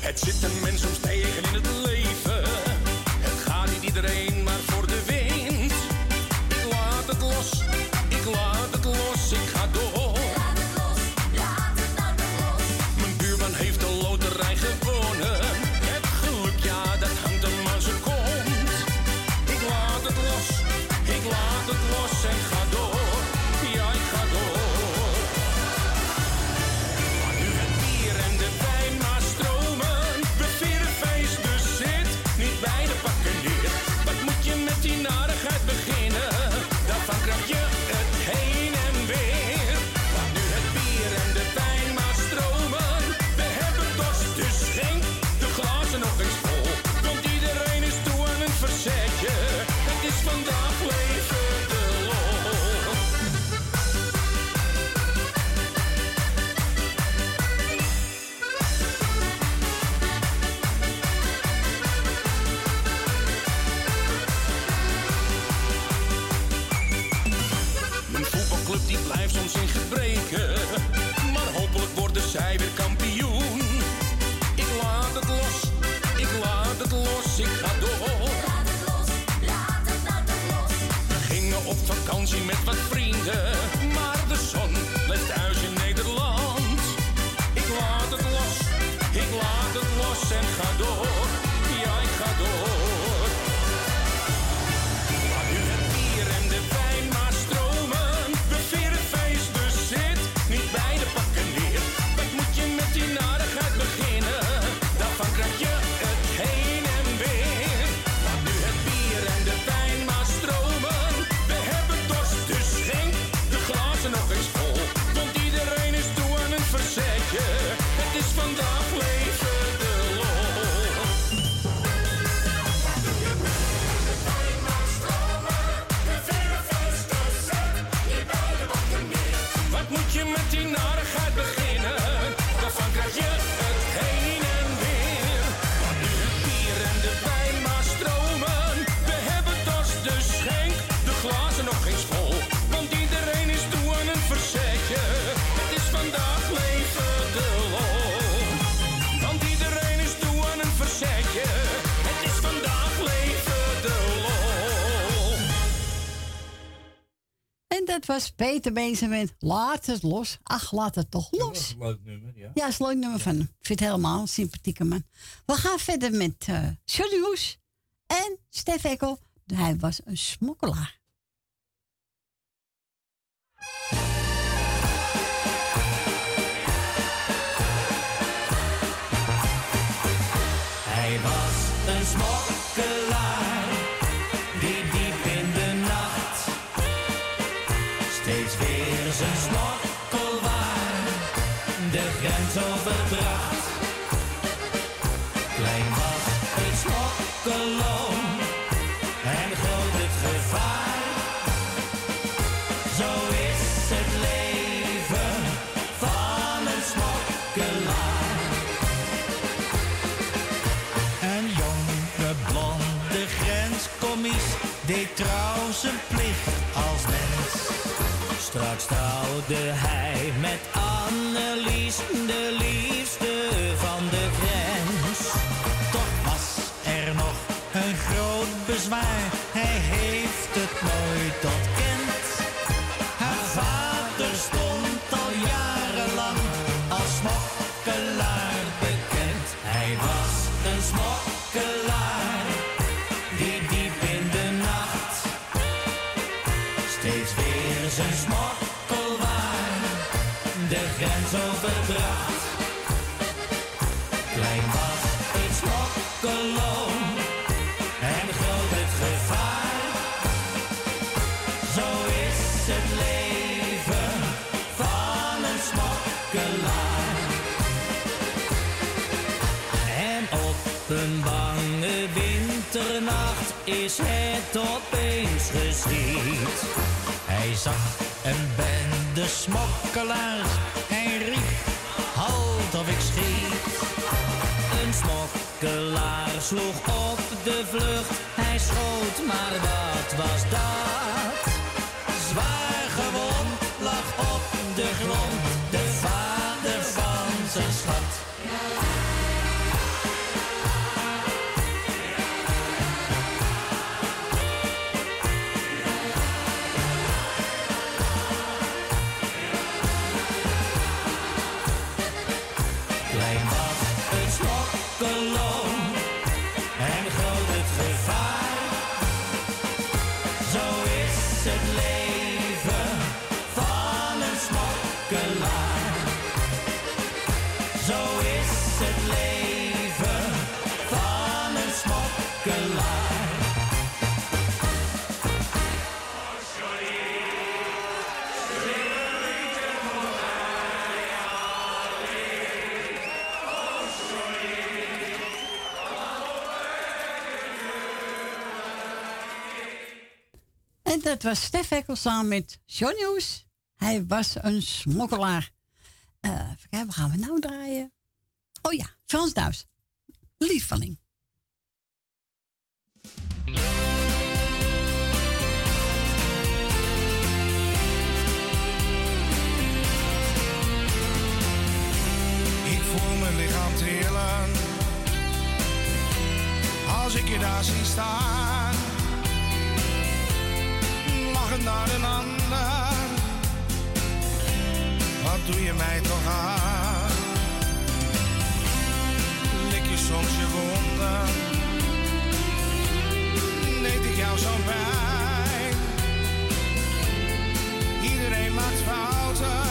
Het zit een mens was Peter Beense met Laat het los. Ach, laat het toch los. Dat leuk nummer, ja. Ja, is leuk nummer van hem. Ik vind het helemaal sympathieke man. We gaan verder met uh, en Stef Ekkel. Hij was een smokkelaar. plicht als mens. Straks trouwde hij met Annelies de Lies. het opeens geschiet. Hij zag een bende smokkelaars, hij riep, halt of ik schiet. Een smokkelaar sloeg op de vlucht, hij schoot, maar wat was dat? Was Stef Hekkel samen met Johnny Hoes. Hij was een smokkelaar. Eh even kijken, wat gaan we nou draaien? Oh ja, Frans Duis. Lieveling. Ik voel mijn lichaam trillen als ik je daar zie staan. Naar een ander, wat doe je mij toch aan? Lik je soms je wonden, deed ik jou zo pijn? Iedereen maakt fouten,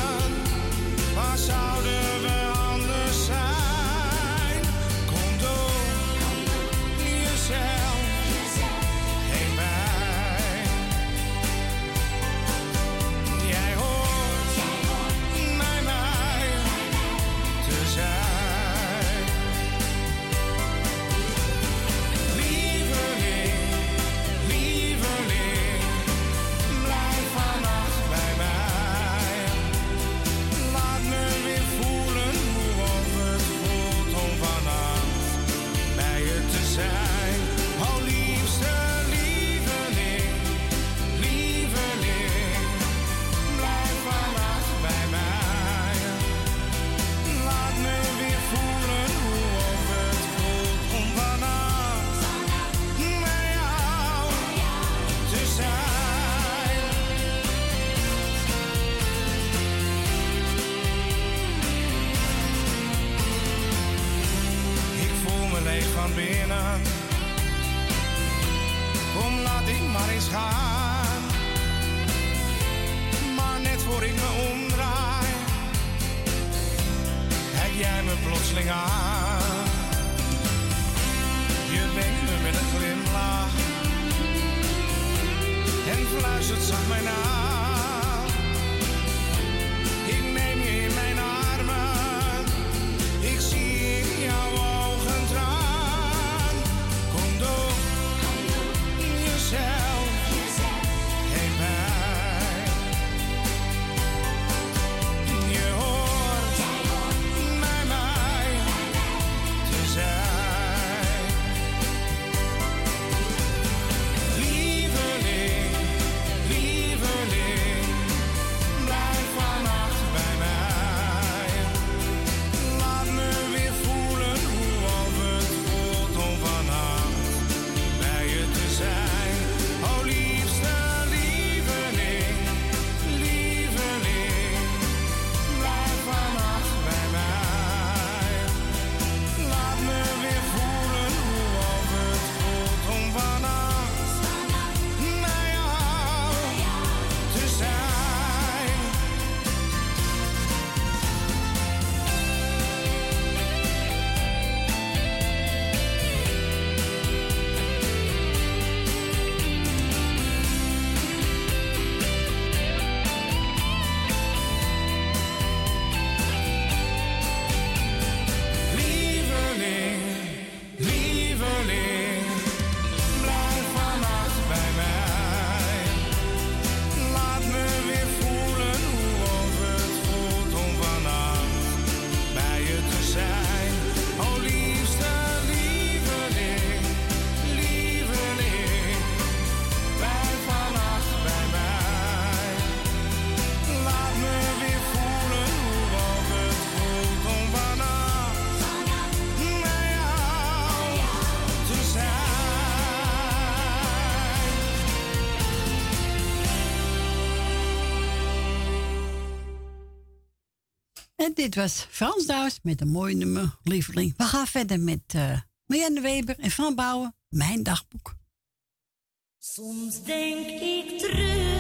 Je wenkt me met een glimlach en fluistert zacht mij na. Dit was Frans Douws met een mooi nummer, lieveling. We gaan verder met uh, Marianne Weber en Van Bouwen, Mijn Dagboek. Soms denk ik terug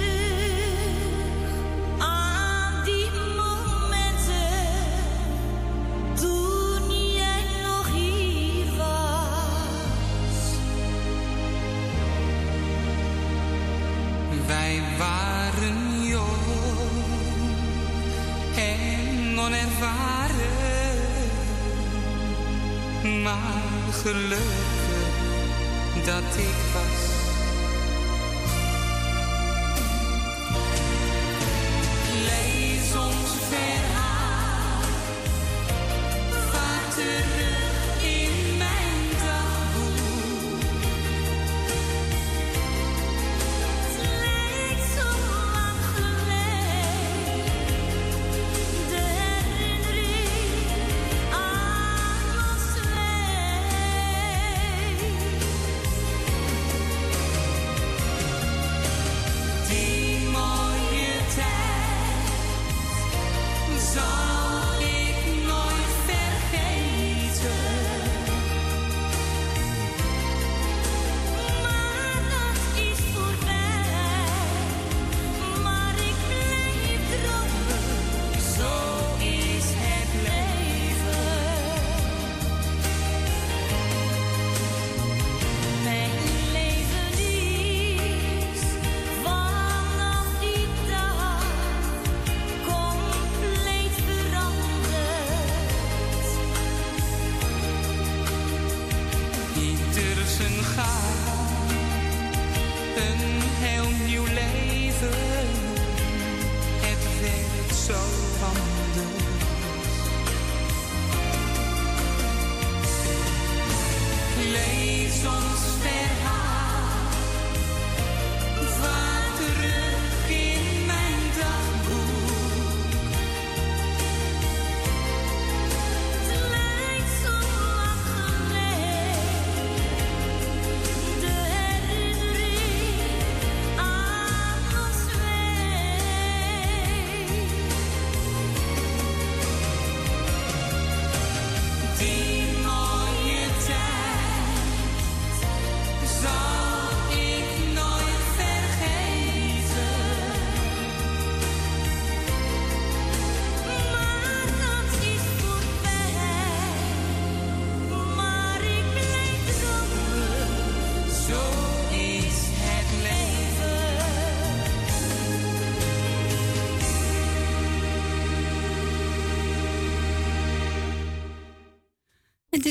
en onervaren, maar gelukkig dat ik was.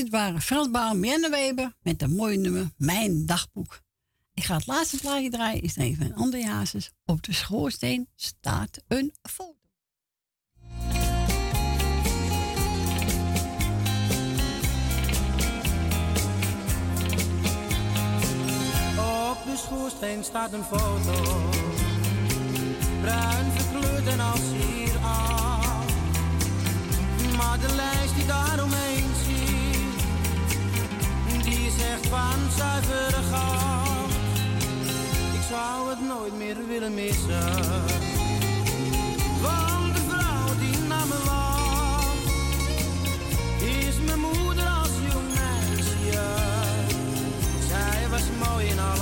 Dit waren Bouwen, Marianne Weber met een mooi nummer, Mijn Dagboek. Ik ga het laatste plaatje draaien, is een van een ander. Op de schoorsteen staat een foto. Op de schoorsteen staat een foto, bruin verkleurd en als hier af. Maar de lijst die daaromheen echt van zuivere. Ik zou het nooit meer willen missen, want de vrouw die naar me wacht, is mijn moeder als jong meisje. Zij was mooi in al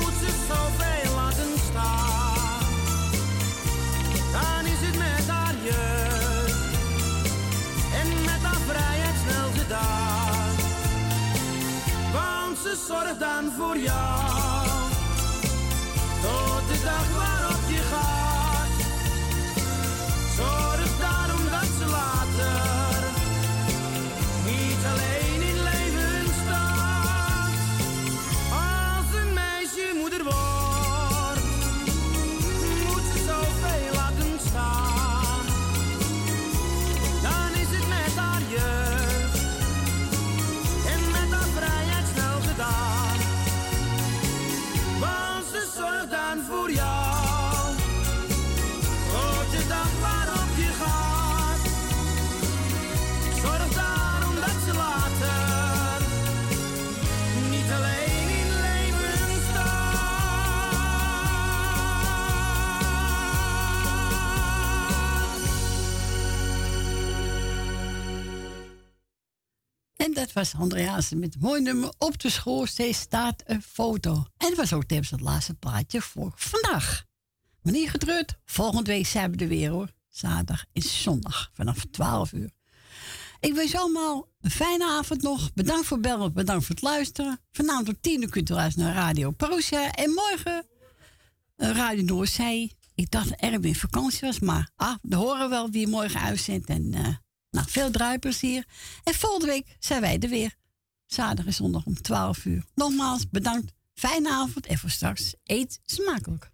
Moet ze zoveel laten staan, dan is het met haar jeugd en met haar vrijheid snel gedaan. Want ze zorgt dan voor jou. Dat was Andreasen met mooi nummer. Op de schoorsteen staat een foto. En dat was ook het laatste plaatje voor vandaag. Maar niet getreurd. Volgende week zijn we er weer hoor. Zaterdag en zondag vanaf 12 uur. Ik wens allemaal een fijne avond nog. Bedankt voor bellen, bedankt voor het luisteren. Vanavond om 10 uur kunt u luisteren naar Radio Proza. En morgen eh, Radio Noordzee. Ik dacht dat Erwin vakantie was, maar ah, we horen wel wie morgen uitzendt. En eh, nou, veel druipers hier. En volgende week zijn wij er weer. Zaterdag en zondag om 12 uur. Nogmaals bedankt. Fijne avond en voor straks eet smakelijk.